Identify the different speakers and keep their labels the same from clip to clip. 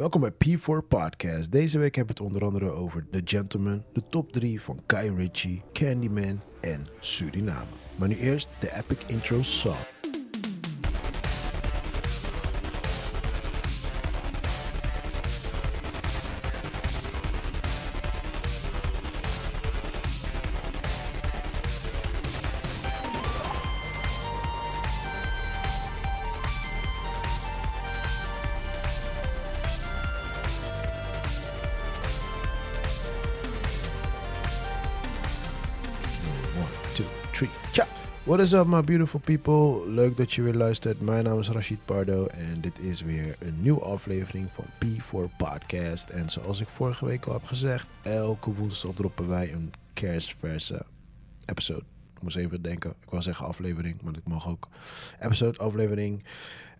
Speaker 1: Welkom bij P4 Podcast. Deze week hebben we het onder andere over The Gentleman, de top 3 van Kai Ritchie, Candyman en Suriname. Maar nu eerst de epic intro song. What is up, my beautiful people? Leuk dat je weer luistert. Mijn naam is Rashid Pardo en dit is weer een nieuwe aflevering van P4 Podcast. En zoals ik vorige week al heb gezegd, elke woensdag droppen wij een kerstverse episode. Ik moest even denken, ik wou zeggen aflevering, maar ik mag ook. Episode, aflevering.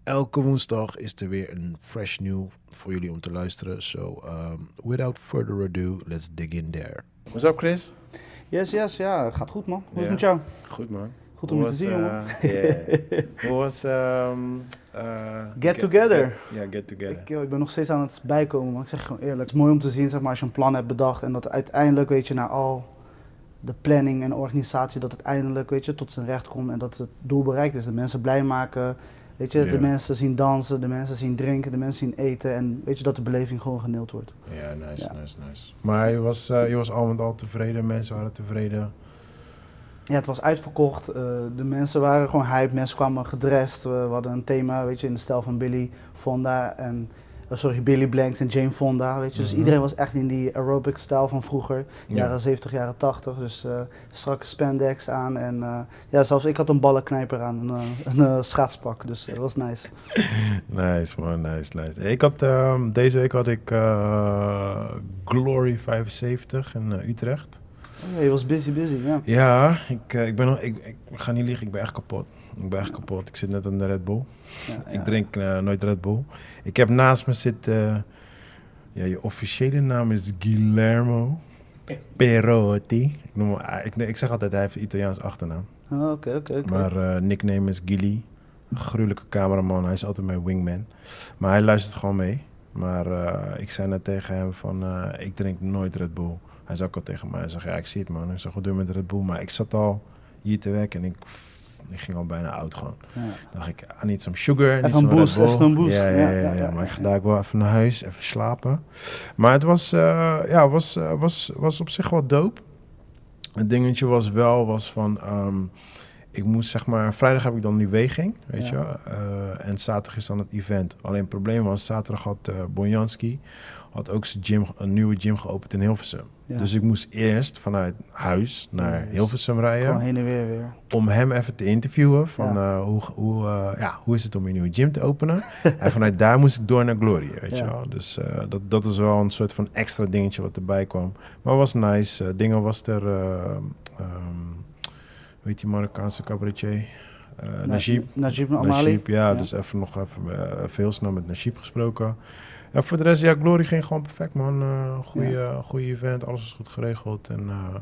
Speaker 1: Elke woensdag is er weer een fresh new voor jullie om te luisteren. So, um, without further ado, let's dig in there. What's up, Chris?
Speaker 2: Yes, yes, ja, gaat goed man. Hoe is het met jou?
Speaker 3: Goed man.
Speaker 2: Goed om je te zien, jongen.
Speaker 3: jongen. Hoe was... ehm, eh,
Speaker 2: Get Together.
Speaker 3: get- Ja, Get Together.
Speaker 2: Ik, eh, ik ben nog steeds aan het bijkomen, maar ik zeg gewoon eerlijk. Het is mooi om te zien, zeg maar, als je een plan hebt bedacht en dat uiteindelijk, weet je, na al de planning en organisatie, dat het eindelijk, weet je, tot zijn recht komt en dat het doel bereikt is. De mensen blij maken, weet je, de mensen zien dansen, de mensen zien drinken, de mensen zien eten en weet je, dat de beleving gewoon geneeld wordt.
Speaker 3: Ja, nice,
Speaker 2: Ja.
Speaker 3: nice, nice. Maar je was, eh, je was al met al tevreden, mensen waren tevreden.
Speaker 2: Ja, het was uitverkocht. eh, de mensen waren gewoon hype. Mensen kwamen gedressed. We, hadden een thema, weet je, in de stijl van Billy Fonda en... eh, sorry, Billy Blanks en Jane Fonda, weet je. Dus
Speaker 3: Mhm.
Speaker 2: iedereen was echt in die aerobic stijl van vroeger.
Speaker 3: Ja.
Speaker 2: Jaren 70, jaren 80. Dus eh, strakke spandex aan. En ja, zelfs ik had een ballenknijper aan. Een, een schaatspak. Dus dat was nice.
Speaker 3: Nice man, nice, nice. Ik had, ehm, deze week had ik Glory 75 in Utrecht.
Speaker 2: Oh, je was busy, busy, ja.
Speaker 3: Ja, ik, eh, ik ben ik, ik ga niet liegen, ik ben echt kapot. Ik ben echt kapot. Ik zit net aan de Red Bull.
Speaker 2: ja,
Speaker 3: Ik drink eh, nooit Red Bull. Ik heb naast me zitten... ja, je officiële naam is Guillermo Perotti. Ik, noem, ik, ik zeg altijd, hij heeft een Italiaans achternaam.
Speaker 2: Oh, Oké, oké, oké.
Speaker 3: Maar eh, nickname is Gilly. Gruwelijke cameraman. Hij is altijd mijn wingman. Maar hij luistert gewoon mee. Maar eh, ik zei net tegen hem van... eh, ik drink nooit Red Bull. Hij zei ook al tegen mij. Hij zegt, ja, ik zie het man. Ik zeg, wat doe je met Red Bull? Maar ik zat al hier te werken en ik... Ik ging al bijna oud gewoon.
Speaker 2: Ja.
Speaker 3: dacht ik, I need some sugar.
Speaker 2: Even een boost, even een boost.
Speaker 3: Ja, ja,
Speaker 2: Ja,
Speaker 3: maar ik ga daar wel even naar huis, even slapen. Maar het was, eh, ja, was, eh, was, was op zich wel dope. Het dingetje was wel, was van... ehm, ik moest zeg maar... Vrijdag heb ik dan die weging, weet
Speaker 2: Ja.
Speaker 3: je. Eh, en zaterdag is dan het event. Alleen het probleem was, zaterdag had Bonjanski... had ook zijn gym, een nieuwe gym geopend in Hilversum.
Speaker 2: Ja.
Speaker 3: Dus ik moest eerst vanuit huis naar
Speaker 2: dus
Speaker 3: Hilversum rijden
Speaker 2: Gewoon heen en weer weer.
Speaker 3: om hem even te interviewen van
Speaker 2: Ja.
Speaker 3: eh, hoe, hoe, eh, ja, hoe is het om een nieuwe gym te openen. en vanuit daar moest ik door naar Glory, weet je wel. Dus eh, dat, dat is wel een soort van extra dingetje wat erbij kwam. Maar was nice. Dingen was er, eh ehm, heet die Marokkaanse cabaretier? Najib.
Speaker 2: Najib Amali.
Speaker 3: Najib, ja, dus even nog even veel snel met Najib gesproken. En voor de rest, ja, Glory ging gewoon perfect, man. Eh goeie, goede event, alles is goed geregeld. En eh,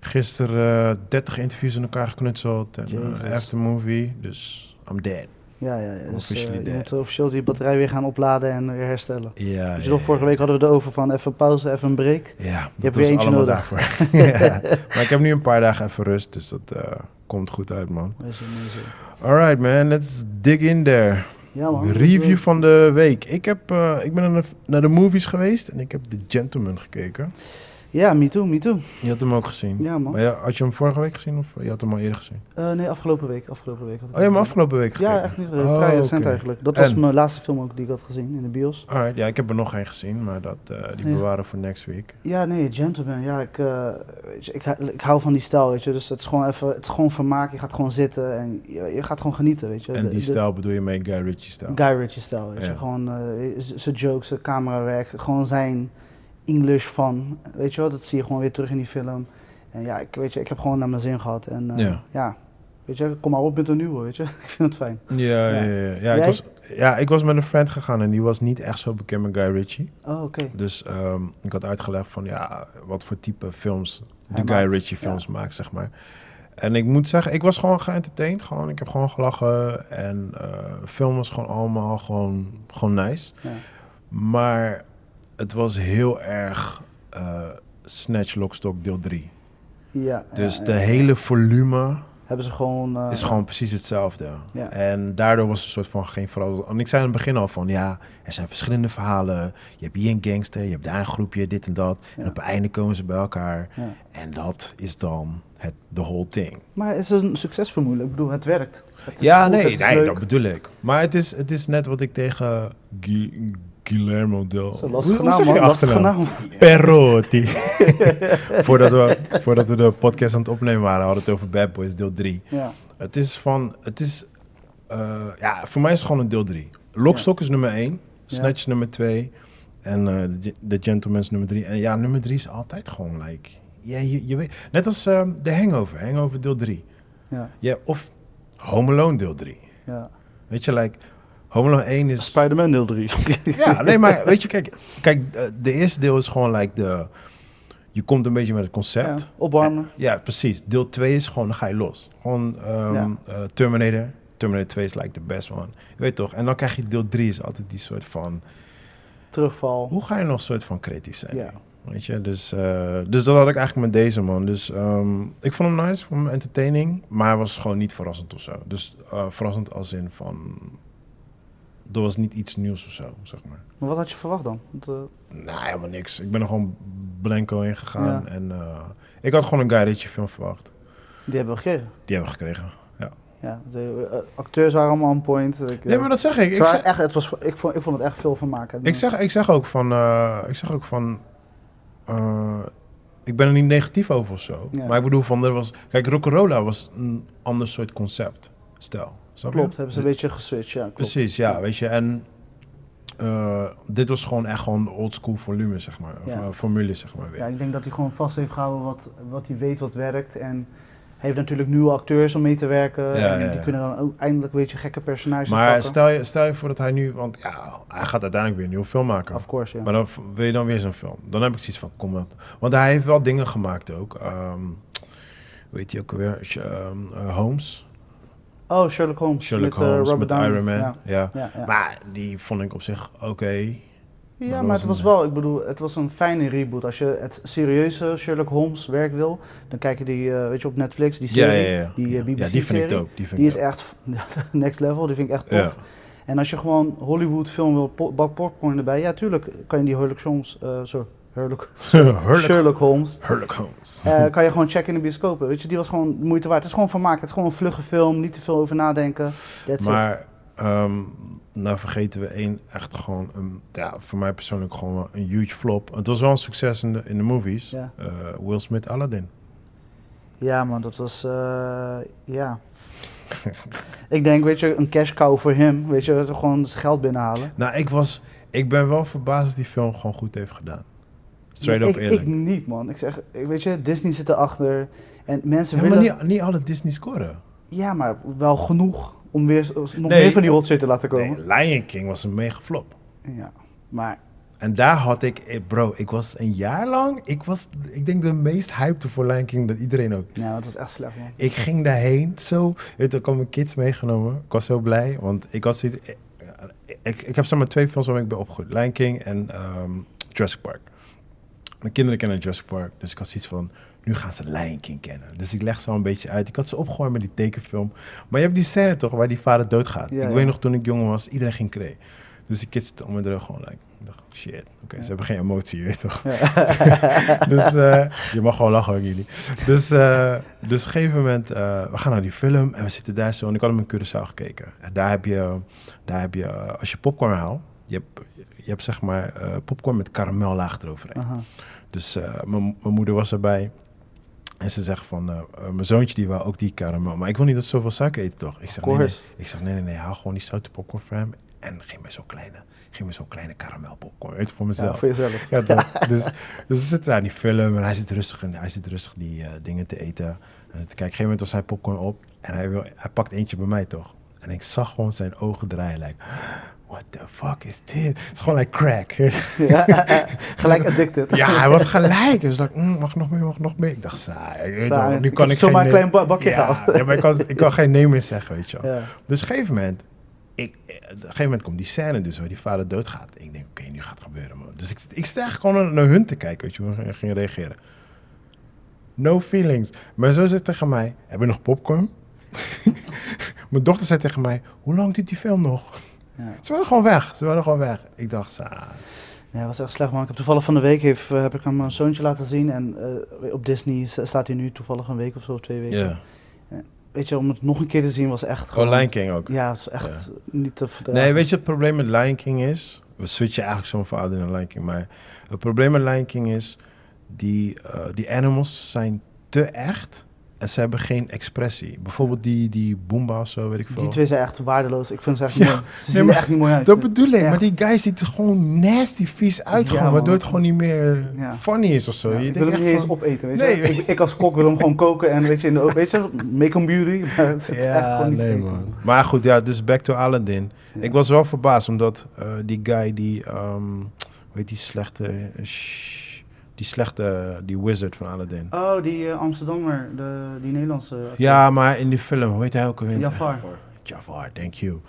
Speaker 3: gisteren eh 30 interviews in elkaar geknutseld. En
Speaker 2: Jezus.
Speaker 3: uh, aftermovie, dus I'm dead.
Speaker 2: Ja, ja, ja. Dus,
Speaker 3: Officially
Speaker 2: eh, je moet officieel die batterij weer gaan opladen en weer herstellen.
Speaker 3: Ja,
Speaker 2: je nog, vorige week hadden we het over van even pauze, even een break.
Speaker 3: Ja, dat
Speaker 2: hebt weer eentje nodig.
Speaker 3: daarvoor. ja. Maar ik heb nu een paar dagen even rust, dus dat eh, komt goed uit, man.
Speaker 2: Er mee zo.
Speaker 3: Alright, man, let's dig in there.
Speaker 2: Ja man.
Speaker 3: Review van de week. Ik, heb, eh, ik ben naar de, naar de movies geweest en ik heb The Gentleman gekeken.
Speaker 2: Ja, me too, me too.
Speaker 3: Je had hem ook gezien.
Speaker 2: Ja man.
Speaker 3: Maar ja, had je hem vorige week gezien of je had hem al eerder gezien?
Speaker 2: Eh, nee, afgelopen week. Afgelopen week had ik
Speaker 3: Oh, je hebt hem afgelopen week
Speaker 2: gezien. Ja, echt niet. eh,
Speaker 3: Oh,
Speaker 2: vrij recent
Speaker 3: oké.
Speaker 2: eigenlijk. Dat was mijn laatste film ook die ik had gezien in de bios.
Speaker 3: Alright, ja, ik heb er nog één gezien, maar dat, eh, die bewaren voor next week.
Speaker 2: Ja, nee, Gentleman. Ja, ik, weet je, ik, ik hou van die stijl, weet je. Dus het is gewoon even, het is gewoon vermaak. Je gaat gewoon zitten en je, je gaat gewoon genieten, weet je.
Speaker 3: En die
Speaker 2: de-
Speaker 3: stijl bedoel je mee Guy Ritchie stijl?
Speaker 2: Guy Ritchie stijl, weet je.
Speaker 3: Ja.
Speaker 2: Gewoon zijn jokes, zijn camerawerk, gewoon zijn English van, weet je wel. Dat zie je gewoon weer terug in die film. En ja, ik, weet je, ik heb gewoon naar mijn zin gehad. En eh,
Speaker 3: Ja.
Speaker 2: ja. weet je, kom maar op met een nieuwe, weet je. ik vind het fijn.
Speaker 3: Ja, ja,
Speaker 2: Ja.
Speaker 3: ja. ik was, ja, ik was met een friend gegaan en die was niet echt zo bekend met Guy Ritchie.
Speaker 2: Oh, oké.
Speaker 3: Dus ehm, ik had uitgelegd van ja, wat voor type films de Guy
Speaker 2: maakt,
Speaker 3: Ritchie films maakt, zeg maar. En ik moet zeggen, ik was gewoon geëntertained. Gewoon, ik heb gewoon gelachen. En eh film was gewoon allemaal gewoon, gewoon nice.
Speaker 2: Ja.
Speaker 3: Maar het was heel erg eh Snatch Lockstock deel 3.
Speaker 2: Ja,
Speaker 3: Dus
Speaker 2: ja,
Speaker 3: de
Speaker 2: ja.
Speaker 3: hele volume
Speaker 2: Hebben ze gewoon... eh,
Speaker 3: is gewoon precies hetzelfde.
Speaker 2: Ja.
Speaker 3: En daardoor was er een soort van geen verandering. En ik zei in het begin al van ja, er zijn verschillende verhalen. Je hebt hier een gangster, je hebt daar een groepje, dit en dat. En op het einde komen ze bij elkaar.
Speaker 2: Ja.
Speaker 3: En dat is dan het de whole thing.
Speaker 2: Maar het is een succesformule. Ik bedoel, het werkt. Het is
Speaker 3: Ja,
Speaker 2: goed,
Speaker 3: nee,
Speaker 2: het
Speaker 3: nee dat bedoel ik. Maar het is, het is net wat ik tegen Guillermo del...
Speaker 2: Een lastige
Speaker 3: Hoe- hoe
Speaker 2: naam,
Speaker 3: zeg je
Speaker 2: man. Lastige
Speaker 3: achternaam?
Speaker 2: naam.
Speaker 3: Perotti. voordat, we, voordat we de podcast aan het opnemen waren, hadden we het over Bad Boys deel 3.
Speaker 2: Ja.
Speaker 3: Het is van, het is, eh, ja, voor mij is het gewoon een deel 3. Lockstock is nummer 1, Snatch nummer 2 en eh, The Ge- The Gentleman's nummer 3. En ja, nummer 3 is altijd gewoon like, ja, je, je weet, net als eh, The Hangover, Hangover deel 3.
Speaker 2: Ja.
Speaker 3: Ja, of Home Alone deel 3.
Speaker 2: ja.
Speaker 3: Weet je, like, Home Alone 1 is...
Speaker 2: Spider-Man deel 3.
Speaker 3: Ja, nee, maar weet je, kijk, kijk eh, de eerste deel is gewoon like de... Je komt een beetje met het
Speaker 2: ja,
Speaker 3: concept.
Speaker 2: opwarmen.
Speaker 3: Ja, precies. Deel 2 is gewoon, dan ga je los. Gewoon ehm,
Speaker 2: Ja.
Speaker 3: eh, Terminator. Terminator 2 is like the best one. Je weet toch? En dan krijg je deel 3 is altijd die soort van...
Speaker 2: Terugval.
Speaker 3: Hoe ga je nog soort van creatief zijn?
Speaker 2: Ja.
Speaker 3: Weet je? Dus, eh, dus dat had ik eigenlijk met deze man. Dus ehm, ik vond hem nice, vond hem entertaining. Maar hij was gewoon niet verrassend of zo. Dus eh, verrassend als in van... Er was niet iets nieuws of zo, zeg maar.
Speaker 2: Maar wat had je verwacht dan? Want, eh,
Speaker 3: Nou, helemaal niks. Ik ben er gewoon blanco in gegaan.
Speaker 2: Ja.
Speaker 3: En eh, ik had gewoon een Guy Ritchie film verwacht.
Speaker 2: die hebben we gekregen.
Speaker 3: Die hebben we gekregen. Ja.
Speaker 2: Ja, de eh, acteurs waren allemaal on point. Ik,
Speaker 3: Nee, maar dat zeg ik. Ik zeg,
Speaker 2: echt, het was, ik, vond, ik vond het echt veel van maken.
Speaker 3: ik zeg, ik zeg ook van... ik zeg ook van... ik ben er niet negatief over of zo.
Speaker 2: Ja.
Speaker 3: Maar ik bedoel van... Er was, kijk, Rock'n'Rolla was een ander soort concept. Stel. Je?
Speaker 2: Klopt, hebben ze een beetje geswitcht. Ja, klopt.
Speaker 3: Precies, ja, weet je. En eh, dit was gewoon echt gewoon old school volume, zeg maar. Of,
Speaker 2: Ja.
Speaker 3: eh, formule, zeg maar weer.
Speaker 2: Ja, ik denk dat hij gewoon vast heeft gehouden wat, wat hij weet wat werkt. En hij heeft natuurlijk nieuwe acteurs om mee te werken.
Speaker 3: Ja,
Speaker 2: en
Speaker 3: ja,
Speaker 2: die kunnen dan ook eindelijk een beetje gekke personages
Speaker 3: maar
Speaker 2: pakken.
Speaker 3: stel je, stel je voor dat hij nu... Want ja, hij gaat uiteindelijk weer een nieuwe film maken.
Speaker 2: Of course, ja.
Speaker 3: Maar dan wil je dan weer zo'n film. Dan heb ik zoiets van, kom op. Want hij heeft wel dingen gemaakt ook. Hoe heet hij ook alweer? Sh- ehm, eh, Holmes.
Speaker 2: Oh, Sherlock Holmes.
Speaker 3: Sherlock
Speaker 2: met, eh,
Speaker 3: Holmes
Speaker 2: Robert
Speaker 3: met. Iron Man.
Speaker 2: Ja,
Speaker 3: Ja.
Speaker 2: ja, ja.
Speaker 3: Maar die vond ik op zich oké.
Speaker 2: Ja, maar het was wel, ik bedoel, het was een fijne reboot. Als je het serieuze Sherlock Holmes werk wil, dan kijk je die, eh, weet je, op Netflix, die
Speaker 3: Ja,
Speaker 2: serie.
Speaker 3: ja, ja.
Speaker 2: Die, eh,
Speaker 3: ja,
Speaker 2: BBC
Speaker 3: die vind ik dope. Die, vind
Speaker 2: Die
Speaker 3: ik
Speaker 2: is
Speaker 3: dope.
Speaker 2: echt next level, die vind ik echt tof.
Speaker 3: Ja.
Speaker 2: En als je gewoon Hollywood film wil, bak popcorn erbij, ja, tuurlijk kan je die Sherlock Holmes, eh sorry, Sherlock,
Speaker 3: Sherlock,
Speaker 2: Sherlock Holmes,
Speaker 3: Sherlock Holmes.
Speaker 2: eh, kan je gewoon checken in de bioscopen. Weet je, die was gewoon de moeite waard. Het is gewoon vermaak, het is gewoon een vlugge film, niet te veel over nadenken. That's
Speaker 3: maar ehm, nou vergeten we één echt gewoon, een, ja, voor mij persoonlijk gewoon een huge flop. Het was wel een succes in de, in de movies.
Speaker 2: Ja.
Speaker 3: Eh, Will Smith Aladdin.
Speaker 2: Ja, man, dat was, eh, ja. ik denk, weet je, een cash cow voor hem, weet je, gewoon zijn geld binnenhalen.
Speaker 3: Nou, ik was, ik ben wel verbaasd dat die film gewoon goed heeft gedaan. Straight up
Speaker 2: ik,
Speaker 3: eerlijk.
Speaker 2: ik niet, man. Ik zeg, weet je, Disney zit erachter en mensen
Speaker 3: Ja, maar
Speaker 2: willen...
Speaker 3: niet, niet alle Disney scoren.
Speaker 2: Ja, maar wel genoeg om weer nog
Speaker 3: Nee,
Speaker 2: meer van die hot shit te laten komen.
Speaker 3: Nee, Lion King was een mega flop.
Speaker 2: Ja, maar
Speaker 3: En daar had ik, eh, bro, ik was een jaar lang, ik was, ik denk de meest hyped voor Lion King dat iedereen ook.
Speaker 2: ja, het was echt slecht, man.
Speaker 3: Ik ging daarheen, zo, weet je, ik had mijn kids meegenomen. Ik was zo blij, want ik had zoiets, ik, ik, ik heb zeg maar twee films waar ik ben opgegroeid. Lion King en ehm, Jurassic Park. Mijn kinderen kennen Jurassic Park, dus ik had zoiets van, nu gaan ze Lion King kennen. Dus ik leg ze al een beetje uit. Ik had ze opgegooid met die tekenfilm. Maar je hebt die scène toch, waar die vader doodgaat.
Speaker 2: Ja,
Speaker 3: ik
Speaker 2: ja.
Speaker 3: weet nog, toen ik jong was, iedereen ging kree. Dus die kids zitten om mijn rug gewoon, like, ik dacht, shit, oké,
Speaker 2: Ja.
Speaker 3: ze hebben geen emotie, je weet toch. Dus eh, je mag gewoon lachen, jullie. Dus, eh, dus op een gegeven moment, eh, we gaan naar die film en we zitten daar zo. En ik had hem in Curaçao gekeken. En daar heb je, daar heb je als je popcorn haalt, je hebt, je hebt zeg maar popcorn met karamellaag eroverheen.
Speaker 2: Aha.
Speaker 3: Dus eh, mijn moeder was erbij. En ze zegt van, eh, eh, mijn zoontje die wou ook die karamel. Maar ik wil niet dat ze zoveel suiker eten, toch? Ik zeg, nee, nee. Ik zeg, nee, nee, nee, haal gewoon die zoute popcorn voor hem. En geef me zo'n kleine, geef me zo'n kleine karamel popcorn. Weet voor
Speaker 2: Ja,
Speaker 3: mezelf.
Speaker 2: voor jezelf.
Speaker 3: Ja, toch? dus, dus we zitten daar in die film en hij zit rustig, en hij zit rustig die dingen te eten. En te kijken, op een gegeven moment was hij popcorn op en hij, wil, hij pakt eentje bij mij toch. En ik zag gewoon zijn ogen draaien, like, what the fuck is dit? Het is gewoon like crack.
Speaker 2: Ja, gelijk addicted.
Speaker 3: ja, hij was gelijk. Dus ik dacht, mm, mag nog meer, mag nog meer. Ik dacht, saai. weet Nu kan ik
Speaker 2: zomaar
Speaker 3: geen
Speaker 2: een klein ba- bakje
Speaker 3: ja,
Speaker 2: gehaald.
Speaker 3: ja, maar ik kan, ik kan geen nee meer zeggen, weet je wel.
Speaker 2: Ja.
Speaker 3: Dus op een gegeven moment, ik, eh, op een gegeven moment komt die scène dus waar die vader doodgaat. Ik denk, oké, nu gaat het gebeuren, man. Dus ik, ik sta gewoon naar, hun te kijken, weet je, hoe ze gingen reageren. No feelings. Mijn zo zei tegen mij, heb je nog popcorn? Mijn dochter zei tegen mij, hoe lang duurt die film nog? Ze waren gewoon weg, ze waren gewoon weg. Ik dacht, sa,
Speaker 2: Ja, dat was echt slecht man. Ik heb toevallig van de week heeft, eh, heb ik hem mijn zoontje laten zien. En eh, op Disney sta- staat hij nu toevallig een week of zo, of twee weken.
Speaker 3: ja.
Speaker 2: Weet je, om het nog een keer te zien was echt
Speaker 3: Oh,
Speaker 2: gewoon...
Speaker 3: Lion King ook.
Speaker 2: Ja, het was echt niet te verdragen.
Speaker 3: Nee, weet je, het probleem met Lion King is... We switchen eigenlijk zo van Aladdin naar Lion King. Maar het probleem met Lion King is... Die, eh, die animals zijn te echt. En ze hebben geen expressie. Bijvoorbeeld die, die Boomba of zo, weet ik veel.
Speaker 2: Die twee zijn echt waardeloos. Ik vind ze echt
Speaker 3: Ja.
Speaker 2: mooi. Ze zien er echt niet mooi uit.
Speaker 3: Dat bedoel ik.
Speaker 2: Ja.
Speaker 3: Maar die guy ziet er gewoon nasty vies uit. Gewoon, waardoor het gewoon niet meer funny is of zo. Je
Speaker 2: ik wil hem niet eens opeten, weet
Speaker 3: Nee,
Speaker 2: je.
Speaker 3: weet-
Speaker 2: Ik, ik als kok wil hem gewoon koken en weet je, in de, weet je make him beauty. Maar het is echt gewoon niet
Speaker 3: nee, man. Maar goed, ja, dus back to Aladdin. Ik was wel verbaasd, omdat eh, die guy die... ehm hoe heet die slechte... eh, die slechte... Die wizard van Aladdin.
Speaker 2: Oh, die eh, Amsterdammer, de, die Nederlandse. acteur.
Speaker 3: Ja, maar in die film, hoe heet hij ook alweer?
Speaker 2: Jafar.
Speaker 3: Jafar, thank you.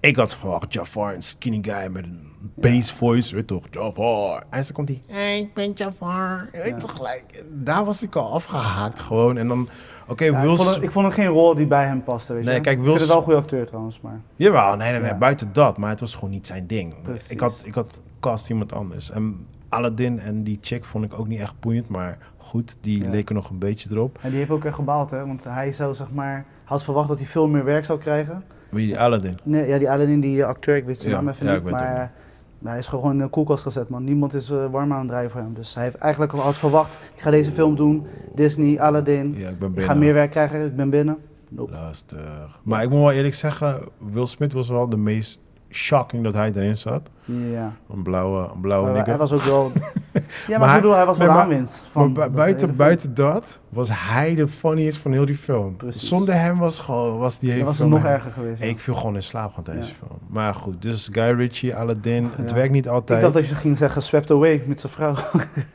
Speaker 3: Ik had verwacht Jafar, een skinny guy met een bass voice, weet toch? Jafar. En zo komt hij, hey, ik ben Jafar. Je Weet
Speaker 2: Ja.
Speaker 3: toch gelijk? Daar was ik al afgehaakt gewoon. En dan, oké,
Speaker 2: Ja, ik, vond het, ik vond het geen rol die bij hem paste, weet je.
Speaker 3: Nee, kijk,
Speaker 2: ik
Speaker 3: Will
Speaker 2: vind het wel een goede acteur trouwens, maar...
Speaker 3: Jawel, nee, nee, nee,
Speaker 2: Ja.
Speaker 3: buiten dat. Maar het was gewoon niet zijn ding.
Speaker 2: Precies.
Speaker 3: Ik had, ik had cast iemand anders. En Aladdin en die chick vond ik ook niet echt boeiend. Maar goed, die
Speaker 2: Ja.
Speaker 3: leken nog een beetje erop.
Speaker 2: En die heeft ook echt gebaald, hè. Want hij zou, zeg maar... Had verwacht dat hij veel meer werk zou krijgen.
Speaker 3: Wie die Aladdin?
Speaker 2: Nee, ja, die Aladdin, die eh, acteur, ik weet zijn
Speaker 3: Ja,
Speaker 2: naam even
Speaker 3: ja,
Speaker 2: niet,
Speaker 3: ik
Speaker 2: maar... eh, hij is gewoon in de koelkast gezet, man. Niemand is eh, warm aan het draaien voor hem. Dus hij heeft eigenlijk al had verwacht, ik ga deze film doen. Disney, Aladdin.
Speaker 3: Ja, ik ben
Speaker 2: ik
Speaker 3: binnen.
Speaker 2: ga meer werk krijgen, ik ben binnen. Nope.
Speaker 3: Lastig. Maar ik moet wel eerlijk zeggen, Will Smith was wel de meest shocking dat hij erin zat.
Speaker 2: Ja.
Speaker 3: Een blauwe, een blauwe
Speaker 2: hij was ook wel... ja, maar,
Speaker 3: Maar
Speaker 2: ik bedoel, hij was wel
Speaker 3: nee,
Speaker 2: aanwinst. Van
Speaker 3: maar buiten, buiten dat was hij de funniest van heel die film.
Speaker 2: Precies.
Speaker 3: Zonder hem was, gewoon, was die hele
Speaker 2: was het
Speaker 3: film...
Speaker 2: nog erger geweest.
Speaker 3: Ik viel gewoon in slaap van deze
Speaker 2: Ja.
Speaker 3: film. Maar goed, dus Guy Ritchie, Aladdin, het werkt niet
Speaker 2: Ik
Speaker 3: altijd.
Speaker 2: dacht dat je ging zeggen Swept Away met zijn vrouw.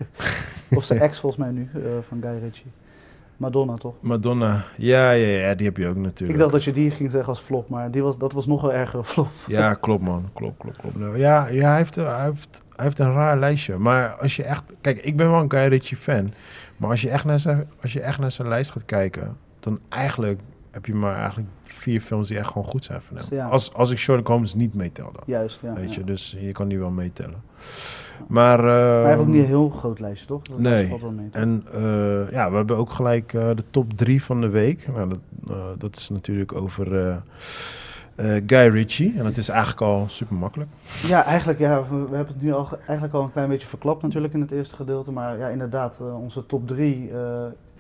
Speaker 2: of zijn ex volgens mij nu, eh, van Guy Ritchie. Madonna toch?
Speaker 3: Madonna, ja, ja, ja, die heb je ook natuurlijk.
Speaker 2: Ik dacht dat je die ging zeggen als flop, maar die was, dat was nog een ergere flop.
Speaker 3: Ja, klopt man. Klopt, klopt, klopt. Nou, Ja, ja hij, heeft, hij, heeft, hij heeft een raar lijstje. Maar als je echt... Kijk, ik ben wel een Guy Ritchie fan. Maar als je echt naar zijn, als je echt naar zijn lijst gaat kijken... dan eigenlijk heb je maar eigenlijk vier films die echt gewoon goed zijn van hem.
Speaker 2: Ja.
Speaker 3: Als, als ik Sherlock Holmes niet meetel dan.
Speaker 2: Juist, ja.
Speaker 3: weet je, dus je kan die wel meetellen. Maar...
Speaker 2: Maar hij heeft ook
Speaker 3: ehm,
Speaker 2: niet een heel groot lijstje, toch? Dat
Speaker 3: nee.
Speaker 2: valt wel mee. toch?
Speaker 3: En eh, ja, we hebben ook gelijk eh, de top drie van de week. Nou, dat, eh, dat is natuurlijk over Guy Ritchie. En dat is eigenlijk al super makkelijk.
Speaker 2: Ja, eigenlijk, ja, we, we hebben het nu al, ge- eigenlijk al een klein beetje verklapt natuurlijk in het eerste gedeelte. Maar ja, inderdaad, onze top 3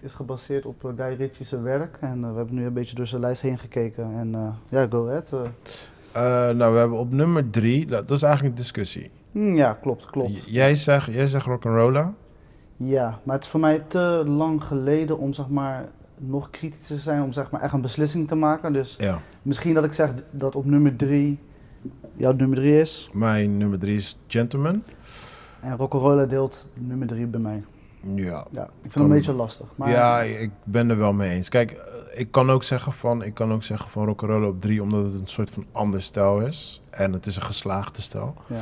Speaker 2: is gebaseerd op eh, Guy Ritchie's werk. En eh, we hebben nu een beetje door zijn lijst heen gekeken. En eh, ja, go ahead.
Speaker 3: nou, we hebben op nummer drie, dat, dat is eigenlijk een discussie.
Speaker 2: Hm, ja, klopt, klopt.
Speaker 3: J- jij zegt, jij zegt rock'n'rolla.
Speaker 2: Ja, maar het is voor mij te lang geleden om zeg maar nog kritisch te zijn, om zeg maar echt een beslissing te maken. Dus
Speaker 3: Ja.
Speaker 2: misschien dat ik zeg dat op nummer 3 jouw nummer 3 is.
Speaker 3: Mijn nummer drie is Gentleman.
Speaker 2: En Rock'n'Rolla deelt nummer 3 bij mij.
Speaker 3: Ja.
Speaker 2: Ja, ik vind het een beetje lastig. Maar
Speaker 3: Ja, ik ben er wel mee eens. Kijk, ik kan ook zeggen van, ik kan ook zeggen van rock'n'rolla op drie, omdat het een soort van ander stijl is. En het is een geslaagde stijl.
Speaker 2: ja.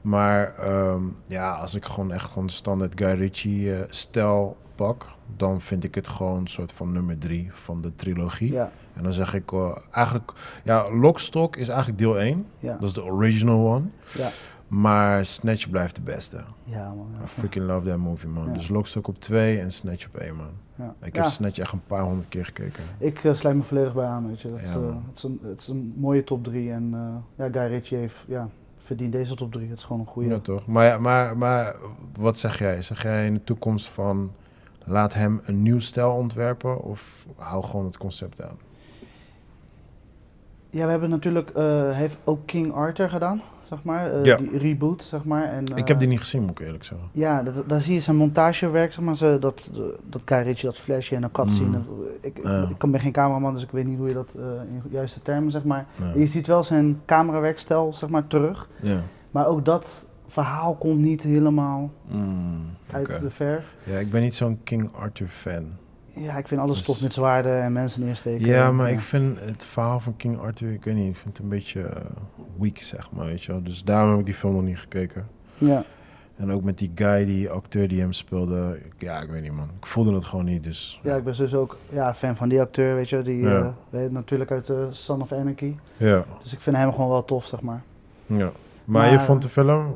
Speaker 3: Maar ehm, ja, als ik gewoon echt gewoon de standaard Guy Ritchie eh, stijl pak, dan vind ik het gewoon een soort van nummer drie van de trilogie.
Speaker 2: Ja,
Speaker 3: En dan zeg ik eh, eigenlijk, ja, Lockstock is eigenlijk deel 1.
Speaker 2: ja,
Speaker 3: Dat is de original one.
Speaker 2: ja.
Speaker 3: Maar Snatch blijft de beste.
Speaker 2: Ja, man.
Speaker 3: I freaking love that movie, man. Dus Lockstock op 2 en Snatch op 1, man.
Speaker 2: Ja.
Speaker 3: Ik heb Snatch echt een paar honderd keer gekeken.
Speaker 2: ik eh, sluit me volledig bij aan, weet je. Dat,
Speaker 3: man.
Speaker 2: het, is een, het is een mooie top 3 en eh, ja, Guy Ritchie heeft, ja, verdient deze top 3. Het is gewoon een goede.
Speaker 3: Ja, toch? Maar, maar, maar wat zeg jij? Zeg jij in de toekomst van laat hem een nieuw stijl ontwerpen of hou gewoon het concept aan?
Speaker 2: Ja, we hebben natuurlijk, hij heeft ook King Arthur gedaan, zeg maar. eh,
Speaker 3: Ja.
Speaker 2: Die reboot, zeg maar. En,
Speaker 3: ik
Speaker 2: eh,
Speaker 3: heb die niet gezien, moet ik eerlijk zeggen.
Speaker 2: Ja, dat, daar zie je zijn montagewerk, zeg maar. Ze, dat, dat Guy Ritchie, dat flesje en een cutscene.
Speaker 3: Mm.
Speaker 2: dat- Ik,
Speaker 3: Ja.
Speaker 2: ik ben geen cameraman, dus ik weet niet hoe je dat eh, in juiste termen, zeg maar.
Speaker 3: Ja.
Speaker 2: Je ziet wel zijn camerawerkstijl, zeg maar, terug.
Speaker 3: Ja.
Speaker 2: Maar ook dat verhaal komt niet helemaal
Speaker 3: Mm,
Speaker 2: uit de verf.
Speaker 3: Ja, ik ben niet zo'n King Arthur fan.
Speaker 2: Ja, ik vind alles
Speaker 3: Dus-
Speaker 2: tof met zwaarden en mensen neersteken.
Speaker 3: Ja, maar ik vind het verhaal van King Arthur, ik weet niet, ik vind het een beetje eh, weak, zeg maar, weet je wel. Dus daarom heb ik die film nog niet gekeken.
Speaker 2: Ja,
Speaker 3: En ook met die guy, die acteur die hem speelde, ja, ik weet niet, man. Ik voelde het gewoon niet, dus...
Speaker 2: ja, ik ben dus ook ja, fan van die acteur, weet je. Die
Speaker 3: Ja.
Speaker 2: eh, weet, natuurlijk uit de Son of Anarchy.
Speaker 3: Ja,
Speaker 2: Dus ik vind hem gewoon wel tof, zeg maar.
Speaker 3: ja. Maar, je vond de film?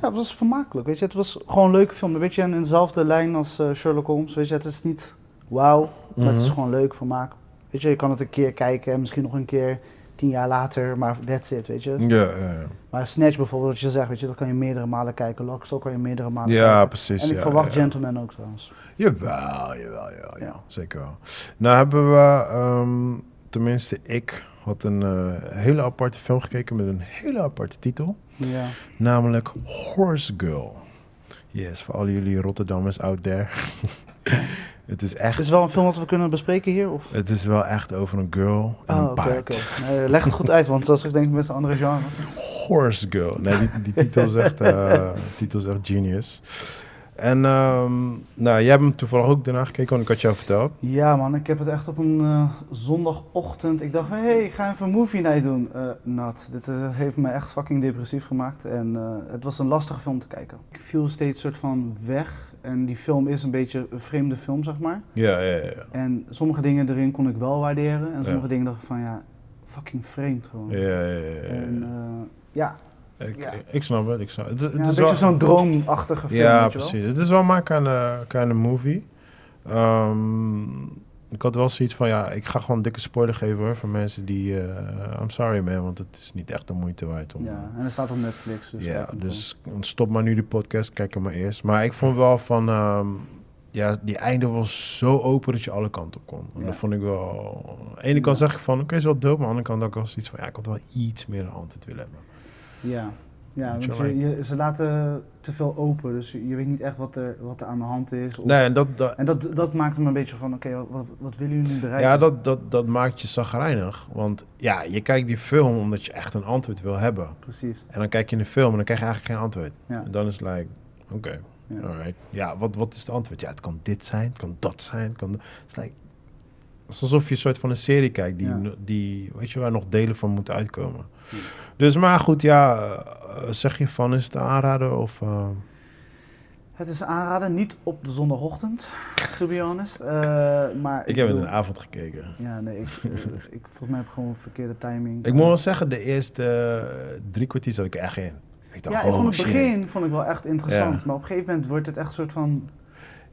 Speaker 2: Ja, het was vermakelijk, weet je. Het was gewoon een leuke film. Een beetje in dezelfde lijn als eh, Sherlock Holmes, weet je. Het is niet wauw, maar het is
Speaker 3: Mhm.
Speaker 2: gewoon leuk, vermaak. Weet je, je kan het een keer kijken en misschien nog een keer tien jaar later, maar that's it, weet je.
Speaker 3: Ja, ja, ja.
Speaker 2: Maar Snatch bijvoorbeeld, wat je zegt, weet je, dat kan je meerdere malen kijken. Lockstock kan je meerdere malen
Speaker 3: Ja,
Speaker 2: kijken.
Speaker 3: precies.
Speaker 2: En ik
Speaker 3: ja,
Speaker 2: verwacht. Gentleman ook trouwens.
Speaker 3: Jawel, jawel, jawel, ja.
Speaker 2: Ja.
Speaker 3: Zeker wel. Nou hebben we, ehm, tenminste ik, had een eh, hele aparte film gekeken met een hele aparte titel.
Speaker 2: Ja.
Speaker 3: Namelijk Horse Girl. Yes, voor al jullie Rotterdammers out there. het is
Speaker 2: Het
Speaker 3: echt,
Speaker 2: is wel een film dat we kunnen bespreken hier? Of?
Speaker 3: het is wel echt over een girl en
Speaker 2: Oh,
Speaker 3: een
Speaker 2: oké,
Speaker 3: paard.
Speaker 2: Nee, leg het goed uit, want dat is ik denk ik best een andere genre.
Speaker 3: Horse Girl. Nee, die, die titel is echt, eh, titel is echt genius. En ehm, nou, jij hebt hem toevallig ook daarna gekeken, want ik had jou verteld.
Speaker 2: Ja man, ik heb het echt op een eh, zondagochtend. Ik dacht van, hé, hey, ik ga even een movie night doen. Eh nat. Dit heeft me echt fucking depressief gemaakt. En het was een lastige film te kijken. Ik viel steeds soort van weg. En die film is een beetje een vreemde film, zeg maar.
Speaker 3: Ja, ja, ja.
Speaker 2: En sommige dingen erin kon ik wel waarderen. En
Speaker 3: Ja.
Speaker 2: sommige dingen dacht ik van, ja, fucking vreemd gewoon.
Speaker 3: Ja, ja, ja, ja.
Speaker 2: En eh, ja,
Speaker 3: Ik,
Speaker 2: Ja.
Speaker 3: ik snap het, ik snap het. Het,
Speaker 2: ja
Speaker 3: het
Speaker 2: een
Speaker 3: is
Speaker 2: beetje
Speaker 3: wel,
Speaker 2: zo'n droomachtige film,
Speaker 3: Ja,
Speaker 2: weet je wel.
Speaker 3: precies. Het is wel mijn kind of, kind of movie. Ehm, ik had wel zoiets van, ja, ik ga gewoon een dikke spoiler geven hoor, voor mensen die... eh, I'm sorry man, want het is niet echt de moeite waard om...
Speaker 2: Ja, en het staat op Netflix. Dus
Speaker 3: ja, dus stop maar nu die podcast, kijk hem maar eerst. Maar ik vond wel van, ehm, ja, die einde was zo open dat je alle kanten op kon. En
Speaker 2: Ja.
Speaker 3: dat vond ik wel... Aan de ene kant
Speaker 2: Ja.
Speaker 3: zeg ik van, oké, is wel dope, maar aan de andere kant ook wel zoiets van, ja, ik had wel iets meer antwoord willen hebben.
Speaker 2: Ja, ja
Speaker 3: je
Speaker 2: je, ze laten te veel open. Dus je, weet niet echt wat er, wat er aan de hand is. of-
Speaker 3: Nee, en dat, dat,
Speaker 2: En dat, dat maakt me een beetje van, oké, wat, wat, wat willen jullie nu bereiken?
Speaker 3: Ja, dat, dat, dat maakt je zagrijnig. Want ja, je kijkt die film omdat je echt een antwoord wil hebben.
Speaker 2: Precies.
Speaker 3: En dan kijk je in de film en dan krijg je eigenlijk geen antwoord.
Speaker 2: Ja.
Speaker 3: En dan is het like, oké,
Speaker 2: Ja.
Speaker 3: alright. Ja, wat, wat is het antwoord? Ja, het kan dit zijn, het kan dat zijn. Het, kan, het is like, het is alsof je een soort van een serie kijkt die,
Speaker 2: Ja.
Speaker 3: die weet je, waar nog delen van moeten uitkomen.
Speaker 2: Ja.
Speaker 3: Dus maar goed, ja, eh, zeg je van, is het aanraden of... eh,
Speaker 2: Het is aanraden, niet op de zondagochtend, to be honest. Eh, maar
Speaker 3: ik heb het in de avond gekeken.
Speaker 2: Ja, nee, ik, ik, volgens mij heb ik gewoon verkeerde timing.
Speaker 3: Ik moet wel zeggen, de eerste drie kwartier zat ik er echt in. Ik dacht,
Speaker 2: Ja, ik
Speaker 3: oh
Speaker 2: vond het
Speaker 3: shit.
Speaker 2: begin vond ik wel echt interessant.
Speaker 3: Ja.
Speaker 2: Maar op een gegeven moment wordt het echt een soort van...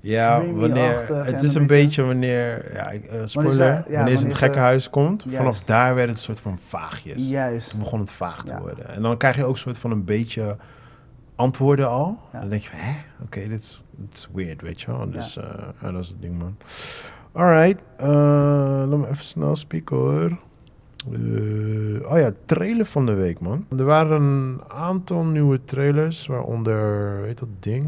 Speaker 3: Ja, wanneer, het is
Speaker 2: een beetje-
Speaker 3: wanneer, ja, eh,
Speaker 2: Wanneer
Speaker 3: spoiler,
Speaker 2: ja,
Speaker 3: wanneer ze in het gekkenhuis komt,
Speaker 2: Juist.
Speaker 3: vanaf daar werd het een soort van vaagjes.
Speaker 2: Juist.
Speaker 3: Toen begon het vaag te
Speaker 2: Ja.
Speaker 3: worden. En dan krijg je ook een soort van een beetje antwoorden al.
Speaker 2: Ja.
Speaker 3: En dan denk je van, hè, oké, dit is weird, weet je wel. Dus eh, ja, dat is het ding, man. Alright, eh, laat me even snel spieken, hoor. Oh ja, trailer van de week, man. Er waren een aantal nieuwe trailers, waaronder, weet dat ding?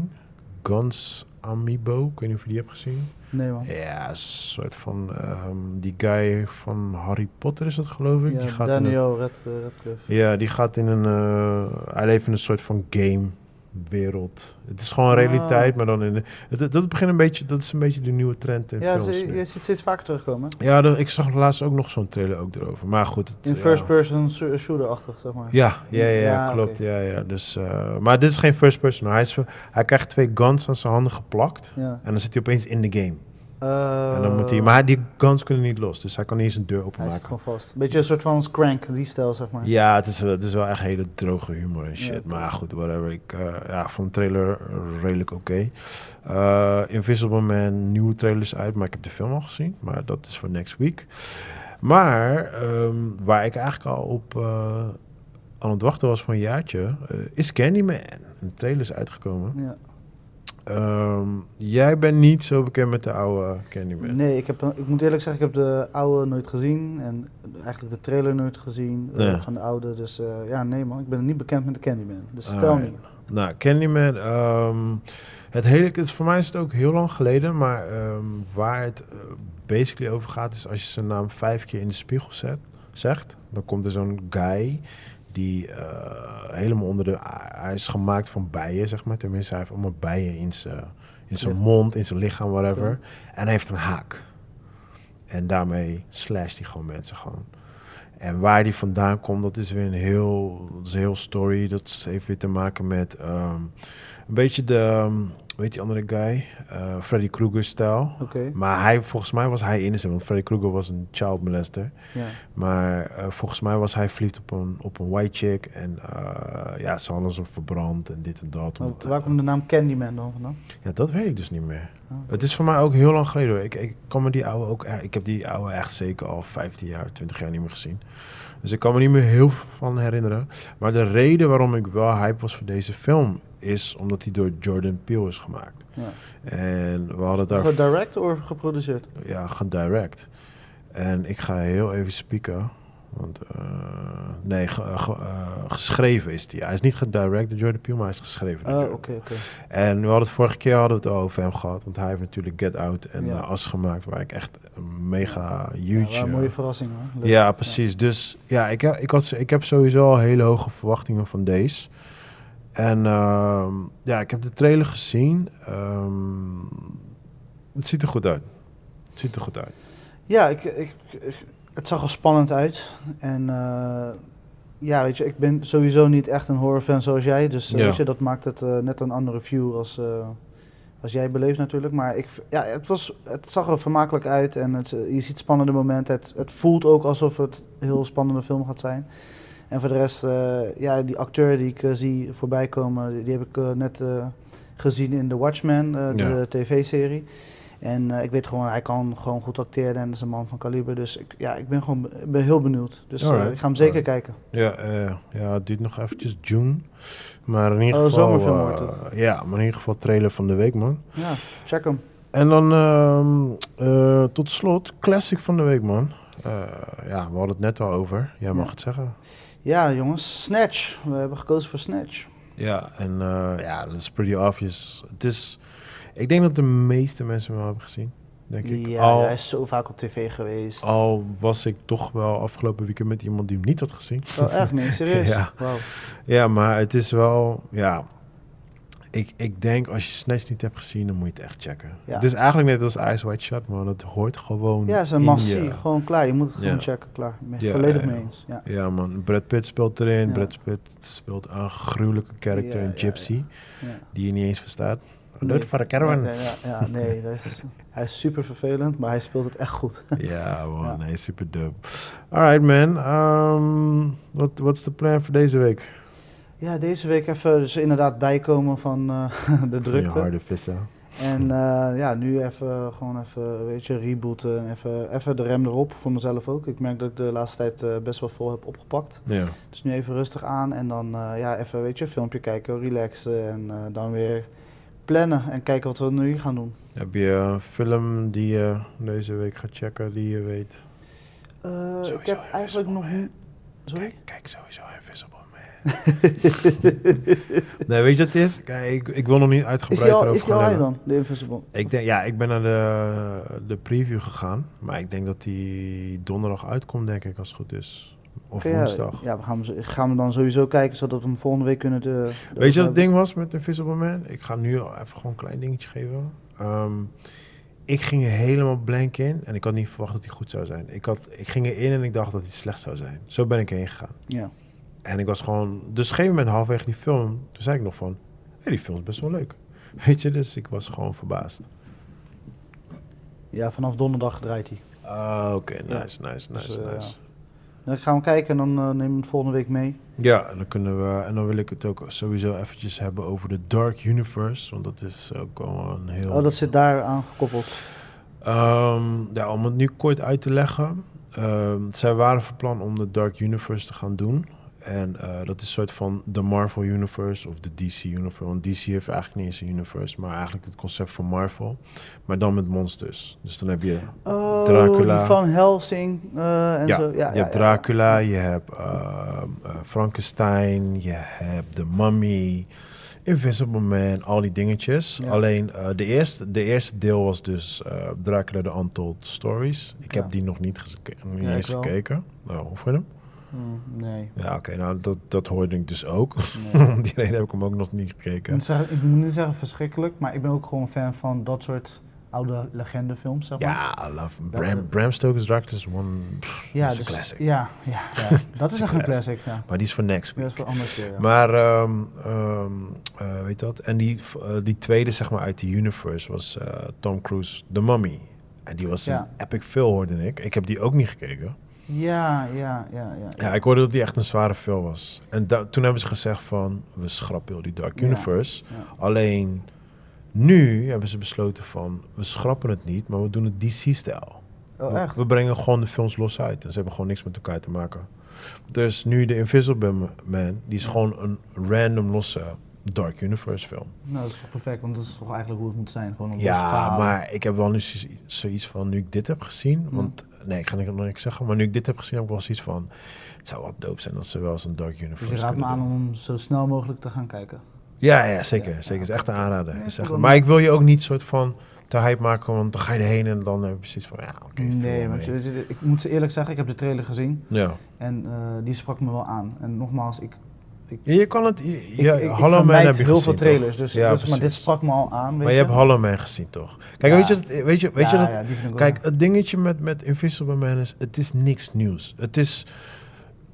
Speaker 3: Guns Amiibo, ik weet niet of je die hebt gezien.
Speaker 2: Nee man.
Speaker 3: Ja, een soort van, ehm, die guy van Harry Potter is dat, geloof ik. die
Speaker 2: Ja,
Speaker 3: gaat in een-
Speaker 2: Daniel Red, Radcliffe.
Speaker 3: ja, die gaat in een. eh, hij leeft in een soort van game-wereld. Het is gewoon
Speaker 2: Ah.
Speaker 3: realiteit, maar dan in. De, het, dat, begint een beetje, dat is een beetje de nieuwe trend in
Speaker 2: Ja,
Speaker 3: films. nu.
Speaker 2: je ziet steeds vaker terugkomen.
Speaker 3: Ja, ik zag laatst ook nog zo'n trailer ook erover. Maar goed. Het,
Speaker 2: In
Speaker 3: ja.
Speaker 2: first-person shooter-achtig, zeg maar.
Speaker 3: Ja, ja, ja,
Speaker 2: Ja,
Speaker 3: klopt. Ja, ja. Dus, eh, maar dit is geen first person. Hij, is, hij krijgt twee guns aan zijn handen geplakt.
Speaker 2: Ja.
Speaker 3: En dan zit hij opeens in de game.
Speaker 2: Eh,
Speaker 3: en dan moet hij, maar die guns kunnen niet los. Dus hij kan niet eens een deur
Speaker 2: Hij zit
Speaker 3: openmaken.
Speaker 2: gewoon vast. Beetje een soort van Crank, die stijl, zeg maar.
Speaker 3: Ja, het is, wel- het is wel echt hele droge humor en shit. Maar goed, whatever. Ik eh, ja, vond de trailer redelijk oké. Eh, Invisible Man, nieuwe trailers uit, maar ik heb de film al gezien. Maar dat is voor next week. Maar ehm, waar ik eigenlijk al op eh, aan het wachten was voor een jaartje, eh, is Candyman. Een trailer is uitgekomen.
Speaker 2: Ja.
Speaker 3: Ehm, jij bent niet zo bekend met de oude Candyman.
Speaker 2: Nee, ik, heb, ik moet eerlijk zeggen, ik heb de oude nooit gezien. En eigenlijk de trailer nooit gezien eh, van de oude. Dus eh, ja, nee man, ik ben niet bekend met de Candyman. Dus stel
Speaker 3: Ah,
Speaker 2: niet.
Speaker 3: Nou, Candyman, ehm, het hele, het, voor mij is het ook heel lang geleden, maar ehm, waar het eh, basically over gaat is als je zijn naam vijf keer in de spiegel zet, zegt, dan komt er zo'n guy die eh, helemaal onder de, hij is gemaakt van bijen, zeg maar, tenminste hij heeft allemaal bijen in zijn, in zijn mond, in zijn lichaam, whatever,
Speaker 2: Ja.
Speaker 3: en hij heeft een haak. En daarmee slasht hij gewoon mensen gewoon. En waar die vandaan komt, dat is weer een heel, dat is een heel story. Dat heeft weer te maken met ehm, een beetje de, ehm, weet die andere guy, Eh, Freddy Krueger-stijl. Maar hij, volgens mij was hij innocent, want Freddy Krueger was een child molester.
Speaker 2: ja.
Speaker 3: Maar eh, volgens mij was hij verliefd op een, op een white chick. En eh, ja, ze hadden ze verbrand en dit en dat.
Speaker 2: Waar-
Speaker 3: omdat,
Speaker 2: Waar komt de naam Candyman dan vandaan?
Speaker 3: ja, dat weet ik dus niet meer.
Speaker 2: Oh.
Speaker 3: Het is voor mij ook heel lang geleden hoor. Ik, ik kan me die oude ook... Ik heb die oude echt zeker al 15 jaar, 20 jaar niet meer gezien. Dus ik kan me niet meer heel veel van herinneren. Maar de reden waarom ik wel hype was voor deze film... is omdat hij door Jordan Peele is gemaakt.
Speaker 2: Ja.
Speaker 3: En we hadden daar...
Speaker 2: Gedirect of geproduceerd?
Speaker 3: Ja, gedirect. En ik ga heel even spieken. Want, eh, nee, ge- ge- eh, geschreven is die. Hij is niet gedirect door Jordan Peele, maar hij is geschreven. Jordan
Speaker 2: oké, oké.
Speaker 3: en we hadden het vorige keer hadden we het over hem gehad. Want hij heeft natuurlijk Get Out en
Speaker 2: Ja.
Speaker 3: eh, As gemaakt. Waar ik echt een mega
Speaker 2: Ja,
Speaker 3: huge...
Speaker 2: wel een mooie verrassing hoor. Leuk.
Speaker 3: ja, precies. Dus ja, ik, ik, had, ik heb sowieso al hele hoge verwachtingen van deze. En ehm, ja, ik heb de trailer gezien. Ehm, het ziet er goed uit. Het ziet er goed uit.
Speaker 2: Ja, ik, ik, ik- het zag er spannend uit. En eh, ja, weet je, ik ben sowieso niet echt een horrorfan zoals jij. Dus eh,
Speaker 3: Ja.
Speaker 2: weet je, dat maakt het eh, net een andere view als, als jij beleeft natuurlijk. Maar ik, ja, het, was, het zag er vermakelijk uit en het, je ziet spannende momenten. Het, het voelt ook alsof het een heel spannende film gaat zijn. En voor de rest, eh, ja, die acteur die ik eh, zie voorbij komen, die, heb ik eh, net gezien in The Watchmen,
Speaker 3: Ja.
Speaker 2: de tv-serie. En ik weet gewoon, hij kan gewoon goed acteren en is een man van kaliber. Dus ik, ja, ik ben gewoon ben heel benieuwd. Dus ik ga hem zeker
Speaker 3: alright.
Speaker 2: kijken.
Speaker 3: Ja, eh, ja, het duurt nog eventjes June. Maar in ieder
Speaker 2: Oh,
Speaker 3: geval...
Speaker 2: zomerfilm wordt het.
Speaker 3: Ja, maar in ieder geval trailer van de week, man.
Speaker 2: Ja, check hem.
Speaker 3: En dan ehm, eh, tot slot, classic van de week, man. Ja, we hadden het net al over. Jij mag
Speaker 2: Ja.
Speaker 3: het zeggen.
Speaker 2: Ja, jongens, Snatch. We hebben gekozen voor Snatch.
Speaker 3: Ja, en eh, ja, dat is pretty obvious. Het is, ik denk dat de meeste mensen hem wel hebben gezien, denk ik.
Speaker 2: Ja,
Speaker 3: al,
Speaker 2: hij is zo vaak op tv geweest.
Speaker 3: al was ik toch wel afgelopen weekend met iemand die hem niet had gezien.
Speaker 2: Oh, echt? Nee, serieus?
Speaker 3: Ja.
Speaker 2: Wauw.
Speaker 3: Ja, maar het is wel, ja... Ik, ik denk, als je Snatch niet hebt gezien, dan moet je het echt checken.
Speaker 2: Ja.
Speaker 3: Het is eigenlijk net als Eyes Wide Shut, man. Het hoort gewoon
Speaker 2: Ja, het is een massie.
Speaker 3: je.
Speaker 2: Gewoon klaar. Je moet het gewoon
Speaker 3: Ja.
Speaker 2: checken. Klaar. Ik ben
Speaker 3: Ja,
Speaker 2: volledig
Speaker 3: ja,
Speaker 2: mee
Speaker 3: ja.
Speaker 2: eens. Ja.
Speaker 3: Ja, man. Brad Pitt speelt erin.
Speaker 2: Ja.
Speaker 3: Brad Pitt speelt een gruwelijke karakter,
Speaker 2: Ja,
Speaker 3: een
Speaker 2: ja,
Speaker 3: gypsy,
Speaker 2: Ja.
Speaker 3: die je niet eens verstaat.
Speaker 2: Nee.
Speaker 3: Voor de caravan.
Speaker 2: Nee, nee, ja, ja, nee dat is, hij is super vervelend, maar hij speelt het echt goed.
Speaker 3: Ja, man.
Speaker 2: Ja.
Speaker 3: Nee, super dope. Alright, man. Ehm, wat Wat is de plan voor deze week?
Speaker 2: Ja, deze week even dus inderdaad bijkomen van eh, de drukte.
Speaker 3: harde vissen.
Speaker 2: En eh, ja, nu even gewoon even, weet je, rebooten. en Even, even de rem erop, voor mezelf ook. Ik merk dat ik de laatste tijd eh, best wel vol heb opgepakt.
Speaker 3: Ja.
Speaker 2: Dus nu even rustig aan en dan ja, even, weet je, een filmpje kijken, relaxen. En dan weer plannen en kijken wat we nu gaan doen.
Speaker 3: Heb je een film die je deze week gaat checken, die je weet? Sowieso
Speaker 2: ik heb eigenlijk nog. Sorry?
Speaker 3: Kijk, kijk sowieso Invisible. nee, weet je wat het is? Kijk, ik, ik wil nog niet
Speaker 2: Is
Speaker 3: uitgebreid
Speaker 2: die al, is die al dan, de Invisible?
Speaker 3: Ik denk, ja, ik ben naar de, de preview gegaan. Maar ik denk dat die donderdag uitkomt, denk ik, als het goed is. Of woensdag.
Speaker 2: Ja, we gaan, gaan we dan sowieso kijken, zodat we hem volgende week kunnen... De, de
Speaker 3: Weet je wat het
Speaker 2: hebben.
Speaker 3: ding was met Invisible Man? Ik ga nu even gewoon een klein dingetje geven. Ehm, ik ging er helemaal blank in en ik had niet verwacht dat hij goed zou zijn. Ik, had, ik ging erin en ik dacht dat hij slecht zou zijn. Zo ben ik heen gegaan.
Speaker 2: Ja.
Speaker 3: En ik was gewoon... Dus op een gegeven moment halverwege die film, toen zei ik nog van... Hé, die film is best wel leuk. Weet je, dus ik was gewoon verbaasd.
Speaker 2: ja, vanaf donderdag draait hij.
Speaker 3: Ah, oké. Nice, nice, nice,
Speaker 2: Dus, eh,
Speaker 3: nice.
Speaker 2: Dan gaan we kijken en dan eh, nemen we het volgende week mee.
Speaker 3: Ja, en dan kunnen we... En dan wil ik het ook sowieso eventjes hebben over de Dark Universe. Want dat is ook wel een heel...
Speaker 2: Oh, dat zit daar aan gekoppeld.
Speaker 3: Ehm, ja, om het nu kort uit te leggen. ehm, zij waren van plan om de Dark Universe te gaan doen. En eh, dat is een soort van de Marvel Universe of de DC Universe. Want DC heeft eigenlijk niet eens een universe, maar eigenlijk het concept van Marvel. Maar dan met monsters. Dus dan heb je,
Speaker 2: Oh,
Speaker 3: Dracula.
Speaker 2: die van Helsing eh, en
Speaker 3: ja,
Speaker 2: zo. Ja,
Speaker 3: je hebt Dracula, je hebt ehm, eh, Frankenstein, je hebt de Mummy, Invisible Man, al die dingetjes.
Speaker 2: Ja.
Speaker 3: Alleen de, eerste, de eerste deel was dus Dracula The Untold Stories. Ik
Speaker 2: Ja.
Speaker 3: heb die nog niet, niet
Speaker 2: Ja,
Speaker 3: eens gekeken. Nou, je hem?
Speaker 2: Hmm, nee.
Speaker 3: Ja, oké, nou dat, dat hoorde ik dus ook.
Speaker 2: nee.
Speaker 3: Om die reden heb ik hem ook nog niet
Speaker 2: ik,
Speaker 3: gekeken.
Speaker 2: moet zeggen, ik moet niet zeggen verschrikkelijk, maar ik ben ook gewoon fan van dat soort oude legendefilms, zeg maar.
Speaker 3: Ja, I love
Speaker 2: Dat-
Speaker 3: Bram, Bram Stoker's Dracula is one, pff,
Speaker 2: Ja,
Speaker 3: is
Speaker 2: dus-
Speaker 3: een classic.
Speaker 2: Ja, ja, ja. dat is echt een
Speaker 3: classic.
Speaker 2: ja.
Speaker 3: Maar die is voor next week.
Speaker 2: is voor andere keer, ja.
Speaker 3: Maar, ehm ehm, eh, weet dat? En die, eh, die tweede, zeg maar, uit de universe was eh, Tom Cruise, The Mummy. En die was
Speaker 2: Ja.
Speaker 3: een epic film, hoorde ik. Ik heb die ook niet gekeken.
Speaker 2: Ja, ja, ja, ja.
Speaker 3: Ja, ik hoorde dat die echt een zware film was. En da- toen hebben ze gezegd van, we schrappen heel die Dark
Speaker 2: Ja.
Speaker 3: Universe.
Speaker 2: Ja.
Speaker 3: Alleen, nu hebben ze besloten van, we schrappen het niet, maar we doen het DC-stijl.
Speaker 2: Oh,
Speaker 3: we,
Speaker 2: echt?
Speaker 3: we brengen gewoon de films los uit. En ze hebben gewoon niks met elkaar te maken. Dus nu de Invisible Man, die is
Speaker 2: Ja.
Speaker 3: gewoon een random losse Dark Universe film.
Speaker 2: Nou, dat is toch perfect, want dat is toch eigenlijk hoe het moet zijn. Gewoon een
Speaker 3: Ja,
Speaker 2: verhaal.
Speaker 3: maar ik heb wel nu zo- zoiets van, nu ik dit heb gezien,
Speaker 2: Hmm.
Speaker 3: want nee, ik ga niet- nog niks zeggen, maar nu ik dit heb gezien, heb ik wel zoiets van, het zou wel dope zijn als ze wel eens een Dark Universe
Speaker 2: Dus je raadt me aan
Speaker 3: doen.
Speaker 2: om zo snel mogelijk te gaan kijken.
Speaker 3: Ja, ja, zeker,
Speaker 2: Ja,
Speaker 3: zeker.
Speaker 2: ja.
Speaker 3: is echt een aanrader.
Speaker 2: Ja,
Speaker 3: is
Speaker 2: ik
Speaker 3: echt-
Speaker 2: wil
Speaker 3: maar ik wil je ook niet soort van te hype maken, want dan ga je erheen en dan heb je precies van, ja, oké.
Speaker 2: nee, want je, ik moet ze eerlijk zeggen, ik heb de trailer gezien
Speaker 3: Ja.
Speaker 2: en eh, die sprak me wel aan. En nogmaals, ik,
Speaker 3: Ja, je kan het, je,
Speaker 2: ik,
Speaker 3: ja,
Speaker 2: ik, ik
Speaker 3: Man heb je
Speaker 2: heel
Speaker 3: gezien,
Speaker 2: veel
Speaker 3: toch?
Speaker 2: trailers, dus,
Speaker 3: Ja,
Speaker 2: dus- maar dit sprak me al aan. Weet
Speaker 3: Maar je hebt? Hollow Man gezien, toch? Kijk,
Speaker 2: Ja.
Speaker 3: weet je, dat, weet je, weet je
Speaker 2: ja,
Speaker 3: dat... Kijk, het dingetje met, met Invisible Man is, het is niks nieuws. Het is,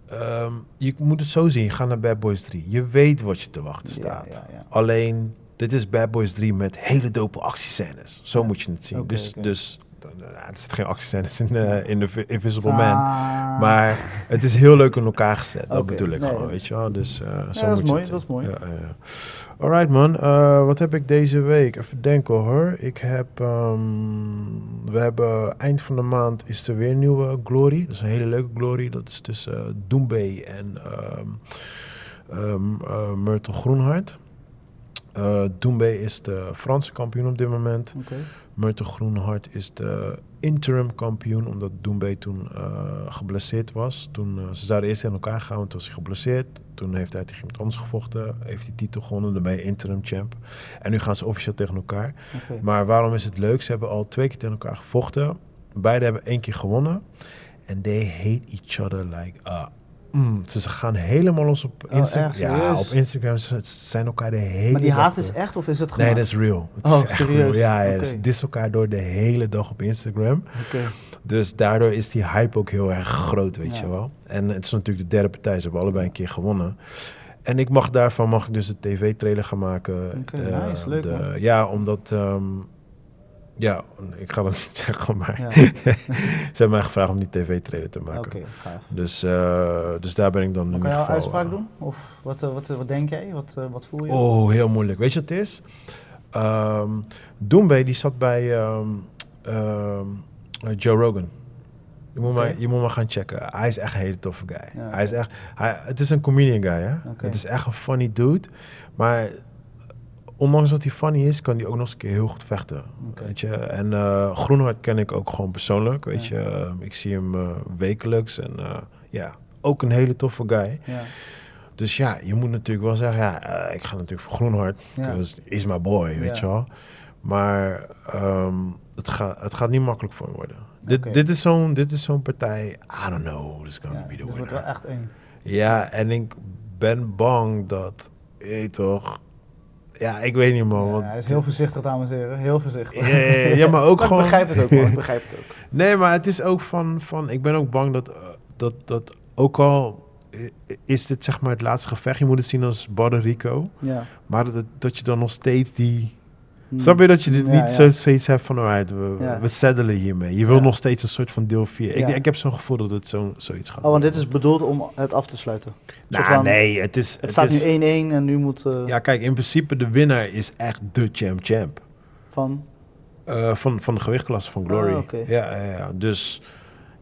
Speaker 3: ehm, je moet het zo zien, je gaat naar Bad Boys 3. Je weet wat je te wachten staat. Alleen, dit is Bad Boys 3 met hele dope actiescènes. Zo moet je het zien. Dus, dus er zitten geen actiescènes in, eh, in de Vi- Invisible Man. Maar het is heel leuk in elkaar gezet. Dat bedoel ik
Speaker 2: nee.
Speaker 3: gewoon, weet je wel. Dus, eh, zo
Speaker 2: dat
Speaker 3: moet
Speaker 2: is mooi, dat is mooi.
Speaker 3: Ja. Alright man, Eh, wat heb ik deze week? Even denken hoor. Ik heb, ehm, we hebben eind van de maand is er weer een nieuwe Glory. Dat is een hele leuke Glory. Dat is tussen uh, Doembe en ehm ehm, eh, Myrtle Groenhart. Doembe is de Franse kampioen op dit moment. Myrtle Groenhart is de interim kampioen, omdat Doembe toen eh, geblesseerd was. Toen, eh, ze zouden eerst in elkaar gaan, want toen was hij geblesseerd. Toen heeft hij tegen iemand anders gevochten, heeft die titel gewonnen, dan ben je interim champ. En nu gaan ze officieel tegen elkaar. Maar waarom is het leuk? Ze hebben al twee keer tegen elkaar gevochten. Beide hebben één keer gewonnen. En they hate each other like... Uh, mm, ze ze gaan helemaal los op
Speaker 2: Oh,
Speaker 3: Instagram.
Speaker 2: echt?
Speaker 3: ja, op Instagram zijn elkaar de hele
Speaker 2: Maar die haat is echt of is het
Speaker 3: Nee,
Speaker 2: gemaakt?
Speaker 3: dat is real. Het
Speaker 2: Oh,
Speaker 3: is echt
Speaker 2: serieus?
Speaker 3: real. Ja, ja dus dis elkaar door de hele dag op Instagram. Dus daardoor is die hype ook heel erg groot, weet
Speaker 2: Ja.
Speaker 3: je wel. En het is natuurlijk de derde partij. Ze hebben allebei een keer gewonnen. En ik mag daarvan mag ik dus een tv-trailer gaan maken. De-
Speaker 2: nice, leuk,
Speaker 3: de-. Ja, omdat... ehm, ja, ik ga dat niet zeggen, maar
Speaker 2: Ja.
Speaker 3: ze hebben mij gevraagd om die tv-trailer te
Speaker 2: Oké,
Speaker 3: maken.
Speaker 2: gaaf.
Speaker 3: Dus, eh, dus daar ben ik dan ieder
Speaker 2: kan je
Speaker 3: geval...
Speaker 2: uitspraak
Speaker 3: eh,
Speaker 2: doen? Of wat, eh, wat, wat denk jij? Wat, wat voel je?
Speaker 3: Oh, heel moeilijk. Weet je wat het is? Doembe, die zat bij ehm, ehm, eh, Joe Rogan. Je moet,
Speaker 2: Oké.
Speaker 3: maar, je moet maar gaan checken. Hij is echt een hele toffe guy.
Speaker 2: Ja,
Speaker 3: hij is
Speaker 2: oké.
Speaker 3: echt, hij, het is een comedian guy, hè?
Speaker 2: Oké.
Speaker 3: Het is echt een funny dude. Maar ondanks dat hij funny is, kan hij ook nog eens een keer heel goed vechten. Weet je? En eh Groenhart ken ik ook gewoon persoonlijk. Weet
Speaker 2: Ja.
Speaker 3: je? Ehm, ik zie hem eh, wekelijks. En eh, ja, ook een hele toffe guy.
Speaker 2: Ja.
Speaker 3: Dus ja, je moet natuurlijk wel zeggen, ja, eh, ik ga natuurlijk voor Groenhart.
Speaker 2: Ja.
Speaker 3: He's my boy, weet je wel. Maar ehm, het, gaat het gaat niet makkelijk voor hem worden. Dit, dit is zo'n dit is zo'n partij, I don't know, who's gonna
Speaker 2: Ja,
Speaker 3: be the
Speaker 2: dus wordt
Speaker 3: winner.
Speaker 2: wel echt één.
Speaker 3: Ja, en ik ben bang dat, je toch, ja, ik weet niet man.
Speaker 2: Ja,
Speaker 3: want-
Speaker 2: hij is heel voorzichtig, dames en heren. Heel voorzichtig.
Speaker 3: Ja, ja, ja, maar ook
Speaker 2: Maar
Speaker 3: gewoon...
Speaker 2: Ik begrijp het ook, man. Ik begrijp het ook.
Speaker 3: Nee, maar het is ook van, van ik ben ook bang dat, eh, dat, dat ook al is dit zeg maar het laatste gevecht, je moet het zien als Puerto Rico,
Speaker 2: Ja.
Speaker 3: maar dat, dat je dan nog steeds die...
Speaker 2: Hmm.
Speaker 3: Snap je dat je dit
Speaker 2: Ja,
Speaker 3: niet
Speaker 2: ja.
Speaker 3: zo zoiets hebt van, alright, we,
Speaker 2: Ja.
Speaker 3: we settelen hiermee. Je wil nog steeds een soort van deel 4. Ik, ik heb zo'n gevoel dat het zo, zoiets gaat
Speaker 2: Oh, want dit is bedoeld om het af te sluiten.
Speaker 3: Nou, nee, het is...
Speaker 2: Het, staat
Speaker 3: is,
Speaker 2: nu 1-1 en nu moet eh,
Speaker 3: Ja, kijk, in principe de winnaar is echt de champ-champ.
Speaker 2: van...
Speaker 3: Eh, van, van de gewichtklasse van Glory.
Speaker 2: Ah, oké.
Speaker 3: ja, ja, ja, dus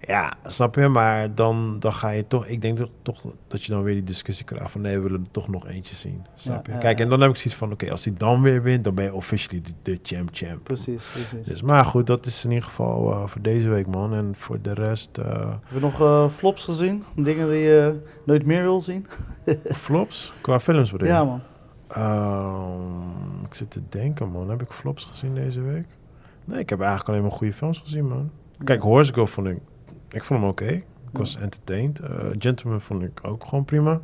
Speaker 3: ja, snap je? Maar dan, dan ga je toch... Ik denk toch, toch dat je dan weer die discussie krijgt van... nee, we willen toch nog eentje zien. Snap je?
Speaker 2: ja,
Speaker 3: Kijk, en dan heb ik zoiets van... oké, als hij dan weer wint, dan ben je officially de, de champ-champ.
Speaker 2: Precies, precies.
Speaker 3: Dus, maar goed, dat is in ieder geval eh, voor deze week, man. En voor de rest... eh,
Speaker 2: Heb je nog eh, flops gezien? Dingen die je nooit meer wil zien?
Speaker 3: flops? Qua films bedoel?
Speaker 2: Ja, man.
Speaker 3: Ehm, ik zit te denken, man. Heb ik flops gezien deze week? Nee, ik heb eigenlijk alleen maar goede films gezien, man. Kijk. Horse Girl vond ik... Ik vond hem oké. Ik was entertained. Eh, Gentleman vond ik ook gewoon prima.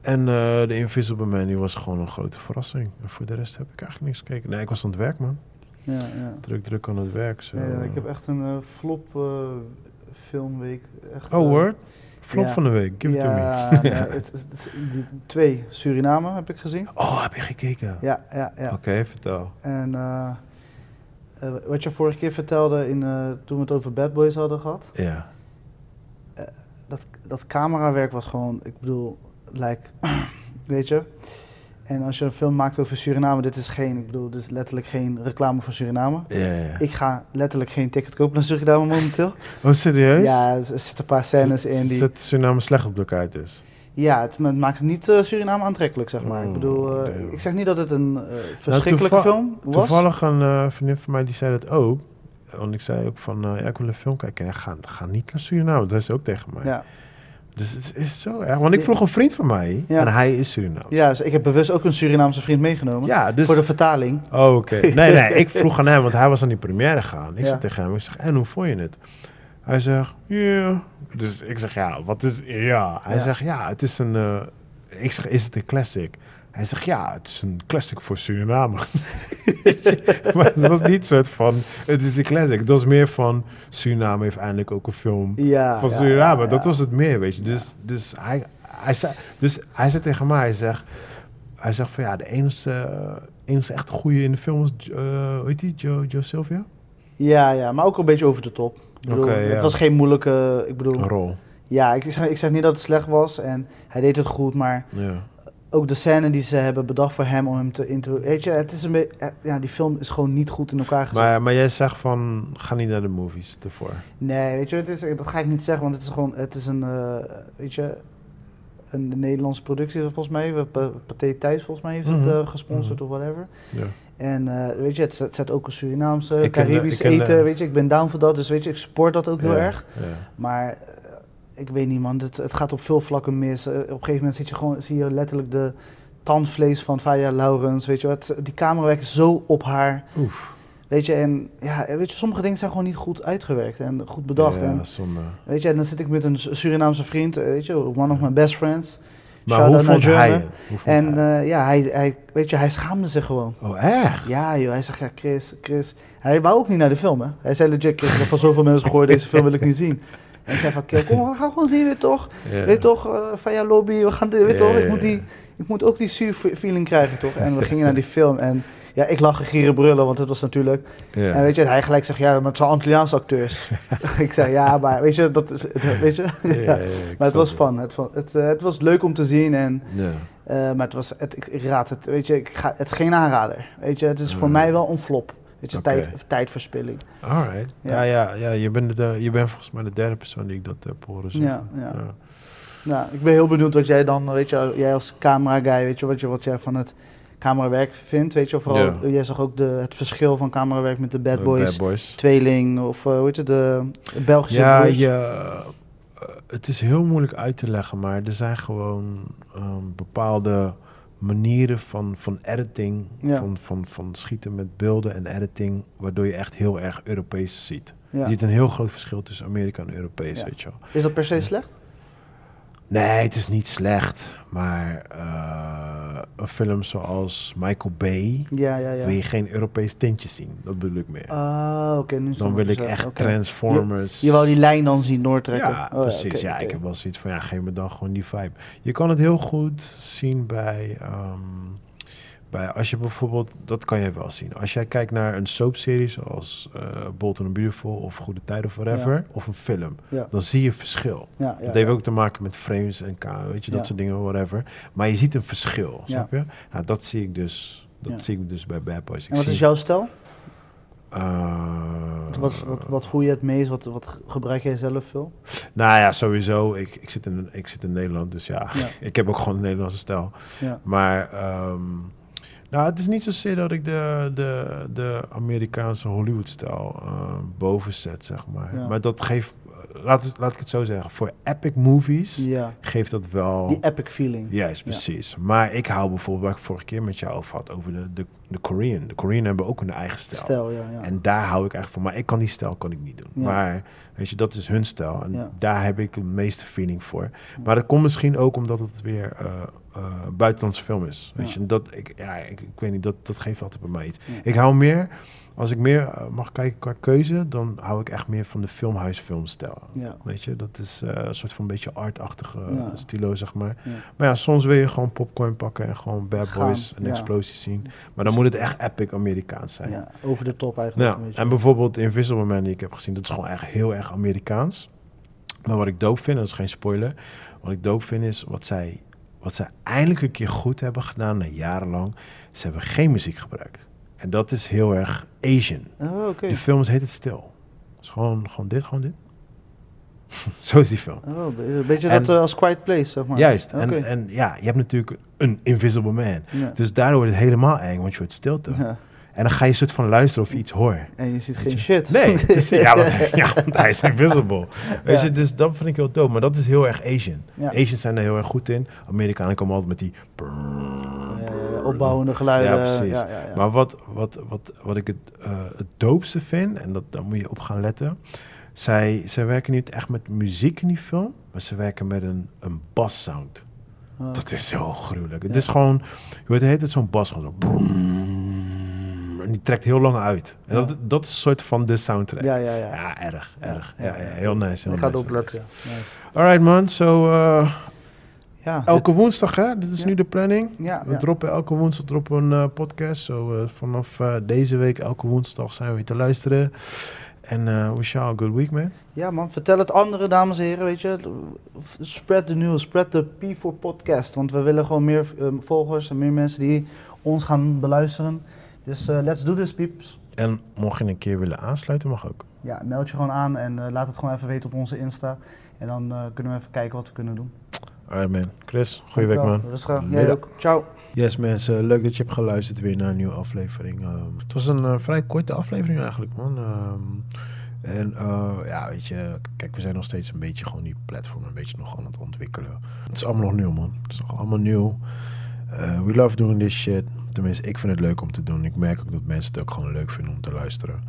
Speaker 3: En eh The Invisible Man, die was gewoon een grote verrassing. En voor de rest heb ik eigenlijk niks gekeken. Nee, ik was aan het werk, man.
Speaker 2: Ja, ja.
Speaker 3: druk, druk aan het werk. Zo.
Speaker 2: Ja, ik heb echt een eh, flop eh, filmweek. Echt,
Speaker 3: Oh, word? Flop van de week, give it to me.
Speaker 2: ja, nee, het, het- het- die twee Suriname heb ik gezien.
Speaker 3: Oh, heb je gekeken?
Speaker 2: Ja, ja, ja.
Speaker 3: Oké, vertel.
Speaker 2: En eh, eh, wat je vorige keer vertelde in, eh, toen we het over Bad Boys hadden gehad.
Speaker 3: Ja.
Speaker 2: Dat, dat camerawerk was gewoon, ik bedoel, like, weet je. En als je een film maakt over Suriname, dit is geen, ik bedoel, dit is letterlijk geen reclame voor Suriname.
Speaker 3: Ja, ja.
Speaker 2: Ik ga letterlijk geen ticket kopen naar Suriname momenteel.
Speaker 3: Oh, serieus?
Speaker 2: Ja, er zitten een paar scènes in die...
Speaker 3: Zet Suriname slecht op de kaart dus.
Speaker 2: Ja, het ma- maakt het niet eh, Suriname aantrekkelijk, zeg maar. ik
Speaker 3: Oh,
Speaker 2: bedoel, eh, ik zeg niet dat het een eh, verschrikkelijke
Speaker 3: toeval-
Speaker 2: film was.
Speaker 3: Toevallig een vriendin van mij die zei dat ook. Want ik zei ook van, ja, ik wil een film kijken. En ga, ga niet naar Suriname. Dat ze ook tegen mij.
Speaker 2: Ja.
Speaker 3: Dus het is zo erg. Want ik vroeg een vriend van mij.
Speaker 2: Ja.
Speaker 3: En hij is Suriname.
Speaker 2: ja, dus ik heb bewust ook een Surinaamse vriend meegenomen.
Speaker 3: Ja, dus...
Speaker 2: Voor de vertaling.
Speaker 3: Oh, oké. Nee, nee, ik vroeg aan hem, want hij was aan die première gegaan. Ik
Speaker 2: Ja.
Speaker 3: zei tegen hem, ik zeg, en hoe vond je het? Hij zegt, ja. Dus ik zeg, ja, wat is, ja. Hij
Speaker 2: Ja.
Speaker 3: zegt, ja, het is een, eh, ik zeg, is het een classic? Hij zegt, ja, het is een classic voor Suriname. maar het was niet soort van, het is een classic. Het was meer van, Suriname heeft eindelijk ook een film
Speaker 2: Ja,
Speaker 3: van
Speaker 2: ja,
Speaker 3: Suriname. Dat was het meer, weet je. Dus, dus, hij, hij zei, dus hij zei tegen mij, hij zegt, hij zegt van ja, de enige, enige echt goede in de film is, eh, hoe heet die, Joe, Joe Sylvia?
Speaker 2: Ja, ja, maar ook een beetje over de top. Bedoel,
Speaker 3: Oké,
Speaker 2: Het was geen moeilijke, ik bedoel,
Speaker 3: Een rol.
Speaker 2: ja, ik zeg, ik zeg niet dat het slecht was en hij deed het goed, maar
Speaker 3: Ja.
Speaker 2: ook de scène die ze hebben bedacht voor hem om hem te intro, weet je, het is een beetje, ja, die film is gewoon niet goed in elkaar gezet.
Speaker 3: Maar, maar jij zegt van, ga niet naar de movies ervoor.
Speaker 2: Nee, weet je, het is, dat ga ik niet zeggen, want het is gewoon, het is een, eh, weet je, een Nederlandse productie volgens mij. Pathé Thuis volgens mij heeft het
Speaker 3: Mhm.
Speaker 2: eh, gesponsord
Speaker 3: Mhm.
Speaker 2: of whatever.
Speaker 3: Ja.
Speaker 2: En eh, weet je, het zet, zet ook een Surinaamse,
Speaker 3: Ik
Speaker 2: Caribisch
Speaker 3: ken
Speaker 2: eten, weet je. Ik ben down voor dat, dus weet je, ik support dat ook heel
Speaker 3: Ja,
Speaker 2: erg.
Speaker 3: Ja.
Speaker 2: Maar eh, ik weet niet man, het, het gaat op veel vlakken mis. Eh, op een gegeven moment zit je gewoon, zie je letterlijk de tandvlees van Faya Laurens, weet je wat. Die camera werkt zo op haar.
Speaker 3: Oef.
Speaker 2: Weet je, en ja, weet je, sommige dingen zijn gewoon niet goed uitgewerkt en goed bedacht.
Speaker 3: Ja,
Speaker 2: En,
Speaker 3: zonde.
Speaker 2: weet je, en dan zit ik met een Surinaamse vriend, eh, weet je, one of my best friends.
Speaker 3: Maar hoe vond hij het?
Speaker 2: En eh, ja, hij, hij, weet je, hij schaamde zich gewoon.
Speaker 3: oh, echt?
Speaker 2: Ja, joh. Hij zegt, ja, Chris, Chris. Hij wou ook niet naar de film, hè. Hij zei legit, Chris, ik heb van zoveel mensen gehoord, deze film wil ik niet zien. En ik zei van, kom, we gaan gewoon zien, weet toch?
Speaker 3: Ja.
Speaker 2: Weet toch, van ja, lobby, we gaan, weet
Speaker 3: Ja,
Speaker 2: toch? Ik moet, die, ik moet ook die zuur feeling krijgen, toch? En we gingen naar die film en ja, ik lag gieren brullen, want het was natuurlijk...
Speaker 3: Ja.
Speaker 2: En weet je, hij gelijk zegt, ja, maar het zijn Antilliaanse acteurs. ik zei, ja, maar weet je, dat is, weet je?
Speaker 3: Ja, ja, ja, ik
Speaker 2: Maar het was fun. Het, het, eh, het was leuk om te zien en...
Speaker 3: Ja.
Speaker 2: Eh, maar het was, het, ik, raad het, weet je, ik ga, het is geen aanrader. Weet je, het is voor mij wel een flop. Weet je, tijd, tijdverspilling.
Speaker 3: Alright. Ja,
Speaker 2: Ja.
Speaker 3: ja, ja, je, bent de, je bent volgens mij de derde persoon die ik dat heb horen zeggen.
Speaker 2: Ja, ja. Nou, ik ben heel benieuwd wat jij dan, weet je, jij als camera guy, weet je, wat, je, wat jij van het camerawerk vindt. Weet je, vooral,
Speaker 3: Ja.
Speaker 2: jij zag ook de, het verschil van camerawerk met de Bad Boys,
Speaker 3: Bad Boys.
Speaker 2: Tweeling of, eh, hoe heet het, de Belgische
Speaker 3: Ja,
Speaker 2: broers.
Speaker 3: je, eh, het is heel moeilijk uit te leggen, maar er zijn gewoon ehm, bepaalde manieren van, van editing,
Speaker 2: Ja.
Speaker 3: van, van, van schieten met beelden en editing, waardoor je echt heel erg Europees ziet.
Speaker 2: Ja.
Speaker 3: Je ziet een heel groot verschil tussen Amerika en Europees, weet je wel.
Speaker 2: Is dat per se slecht?
Speaker 3: Nee, het is niet slecht, maar eh, een film zoals Michael Bay
Speaker 2: Ja, ja, ja.
Speaker 3: wil je geen Europees tintje zien. Dat bedoel ik meer.
Speaker 2: Ah, oké, nu snap
Speaker 3: Dan wil ik
Speaker 2: je
Speaker 3: echt. Transformers.
Speaker 2: Je wou die lijn dan zien doortrekken?
Speaker 3: Ja,
Speaker 2: Oh,
Speaker 3: precies. ja, ik heb wel zoiets van, ja, geef me dan gewoon die vibe. Je kan het heel goed zien bij, ehm, bij als je bijvoorbeeld, dat kan je wel zien. Als jij kijkt naar een soapserie zoals eh Bold and Beautiful of Goede Tijden of whatever,
Speaker 2: Ja.
Speaker 3: of een film,
Speaker 2: Ja.
Speaker 3: dan zie je verschil.
Speaker 2: Ja,
Speaker 3: dat heeft ook te maken met frames en ka, weet je, dat soort dingen, whatever. Maar je ziet een verschil,
Speaker 2: Ja.
Speaker 3: snap je? Nou, dat zie ik dus, dat zie ik dus bij Bad Boys. Ik
Speaker 2: En wat
Speaker 3: zie,
Speaker 2: is jouw stijl?
Speaker 3: eh,
Speaker 2: Wat, wat, wat voel je het meest? Wat, wat gebruik jij zelf veel?
Speaker 3: Nou ja, sowieso. Ik, ik, zit in, ik zit in Nederland, dus ja, ik heb ook gewoon een Nederlandse stijl.
Speaker 2: Ja.
Speaker 3: Maar ehm, nou, het is niet zozeer dat ik de, de, de Amerikaanse Hollywood-stijl ehm, boven zet, zeg maar.
Speaker 2: Ja.
Speaker 3: Maar dat geeft, laat, laat ik het zo zeggen, voor epic movies
Speaker 2: Ja,
Speaker 3: geeft dat wel...
Speaker 2: die epic feeling.
Speaker 3: Juist, precies. Maar ik hou bijvoorbeeld, waar ik vorige keer met jou over had, over de, de, de Korean. De Korean hebben ook een eigen stijl.
Speaker 2: Stijl, ja. ja.
Speaker 3: En daar hou ik eigenlijk van. Maar ik kan die stijl kan ik niet doen.
Speaker 2: Ja.
Speaker 3: Maar weet je, dat is hun stijl. En
Speaker 2: Ja.
Speaker 3: daar heb ik de meeste feeling voor. Maar dat komt misschien ook omdat het weer eh, eh, buitenlandse film is. Weet
Speaker 2: Ja.
Speaker 3: je, dat, ik, ja, ik, ik weet niet, dat, dat geeft altijd bij mij iets.
Speaker 2: Ja.
Speaker 3: Ik hou meer, als ik meer eh, mag kijken qua keuze, dan hou ik echt meer van de filmhuisfilmstijl.
Speaker 2: Ja.
Speaker 3: Weet je, dat is eh, een soort van beetje artachtige
Speaker 2: Ja.
Speaker 3: stilo, zeg maar. Maar ja, soms wil je gewoon popcorn pakken en gewoon bad
Speaker 2: Gaan,
Speaker 3: boys en explosies zien. Maar dan moet het echt epic Amerikaans zijn.
Speaker 2: over de top eigenlijk.
Speaker 3: Ja, en bijvoorbeeld Invisible Man die ik heb gezien, dat is gewoon echt heel erg Amerikaans. Maar wat ik dope vind, dat is geen spoiler, wat ik dope vind is wat zij, wat zij eindelijk een keer goed hebben gedaan, na jarenlang, ze hebben geen muziek gebruikt. En dat is heel erg Asian.
Speaker 2: Oh.
Speaker 3: De film heet het stil. Het is gewoon, gewoon dit, gewoon dit. Zo is die film.
Speaker 2: Oh, een beetje
Speaker 3: En-
Speaker 2: dat eh, als Quiet Place, zeg maar.
Speaker 3: Juist. En, en ja, je hebt natuurlijk een Invisible Man.
Speaker 2: ja.
Speaker 3: Dus daardoor wordt het helemaal eng, want je hoort stilte.
Speaker 2: Ja.
Speaker 3: En dan ga je soort van luisteren of je iets hoort.
Speaker 2: En je ziet
Speaker 3: Weet
Speaker 2: geen shit.
Speaker 3: Nee, dus- ja, want, hij- ja, want hij is invisible. Weet
Speaker 2: Ja.
Speaker 3: je, dus dat vind ik heel dope. Maar dat is heel erg Asian.
Speaker 2: Ja.
Speaker 3: Asians zijn er heel erg goed in. Amerikanen komen altijd met die...
Speaker 2: Opbouwende geluiden.
Speaker 3: Ja, precies.
Speaker 2: Ja, ja, ja.
Speaker 3: Maar wat, wat, wat, wat ik het, eh het doopste vind, en dat, daar moet je op gaan letten... Zij, zij werken niet echt met muziek in die film, maar ze werken met een, een bassound.
Speaker 2: Oh,
Speaker 3: Dat is zo gruwelijk. Het is gewoon, hoe heet het, zo'n bas, gewoon zo... En die trekt heel lang uit. En dat, dat is een soort van de soundtrack.
Speaker 2: ja, ja, ja.
Speaker 3: Ja, erg, erg.
Speaker 2: ja,
Speaker 3: Ja, heel nice. Heel
Speaker 2: Ik ga
Speaker 3: nice.
Speaker 2: Nice.
Speaker 3: Alright man, zo eh,
Speaker 2: Ja,
Speaker 3: elke woensdag hè, dit is
Speaker 2: Ja.
Speaker 3: nu de planning.
Speaker 2: ja,
Speaker 3: We droppen elke woensdag droppen een eh, podcast. Zo eh, vanaf deze week elke woensdag zijn we weer te luisteren. En wish you all a good week man.
Speaker 2: Ja man, vertel het anderen dames en heren, weet je. Spread the news, spread the P4 podcast. Want we willen gewoon meer volgers en meer mensen die ons gaan beluisteren. Dus eh, let's do this peeps.
Speaker 3: En mocht je een keer willen aansluiten, mag ook.
Speaker 2: Ja, meld je gewoon aan en eh, laat het gewoon even weten op onze Insta. En dan eh, kunnen we even kijken wat we kunnen doen.
Speaker 3: Alright man. Chris, goeie week man.
Speaker 2: Rustig. Jij ook. Ciao.
Speaker 3: Yes mensen, leuk dat je hebt geluisterd weer naar een nieuwe aflevering. Ehm, het was een eh, vrij korte aflevering eigenlijk man. Ehm, en eh, ja, weet je, kijk, we zijn nog steeds een beetje gewoon die platform een beetje nog aan het ontwikkelen. Het is allemaal nog nieuw man. Het is nog allemaal nieuw. Eh, we love doing this shit. Tenminste, ik vind het leuk om te doen. Ik merk ook dat mensen het ook gewoon leuk vinden om te luisteren.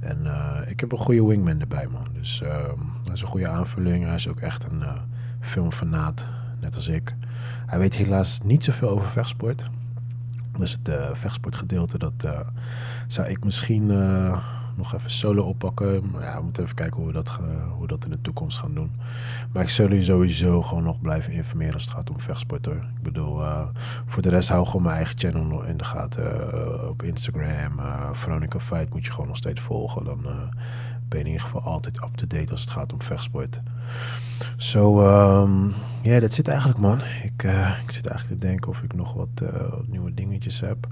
Speaker 3: En eh, ik heb een goede wingman erbij man. Dus ehm, dat is een goede aanvulling. Hij is ook echt een eh filmfanaat, net als ik. Hij weet helaas niet zoveel over vechtsport. Dus het vechtsportgedeelte, dat zou ik misschien nog even solo oppakken. Maar ja, we moeten even kijken hoe we, dat, hoe dat in de toekomst gaan doen. Maar ik zal je sowieso gewoon nog blijven informeren als het gaat om vechtsport hoor. Ik bedoel, eh, voor de rest hou gewoon mijn eigen channel in de gaten. eh, op Instagram, eh Veronica Fight moet je gewoon nog steeds volgen. Dan ben je in ieder geval altijd up-to-date als het gaat om vechtsport. Zo, ehm, ja, dat zit eigenlijk, man. Ik, ik zit eigenlijk te denken of ik nog wat, wat nieuwe dingetjes heb.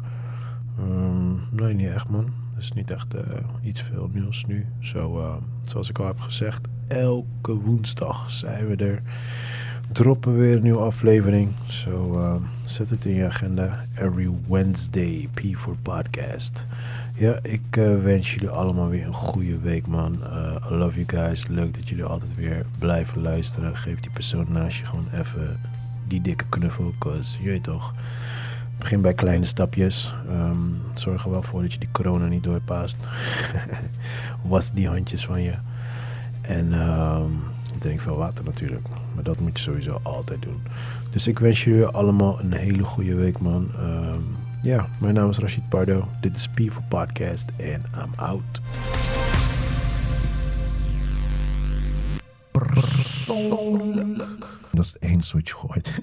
Speaker 3: Ehm, nee, niet echt, man. Is niet echt eh, iets veel nieuws nu. Zo, eh, zoals ik al heb gezegd, elke woensdag zijn we er. Droppen we weer een nieuwe aflevering. Zo, eh, zet het in je agenda. Every Wednesday, P4 Podcast. Ja, ik wens jullie allemaal weer een goede week, man. I love you guys. Leuk dat jullie altijd weer blijven luisteren. Geef die persoon naast je gewoon even die dikke knuffel. Cause, je weet toch, begin bij kleine stapjes. Ehm, zorg er wel voor dat je die corona niet doorpaast. Was die handjes van je. En ehm, drink veel water natuurlijk. Maar dat moet je sowieso altijd doen. Dus ik wens jullie allemaal een hele goede week, man. Ehm, ja, mijn naam is Rashid Pardo. Dit is P voor Podcast en I'm out. Dat is het wat je gooit.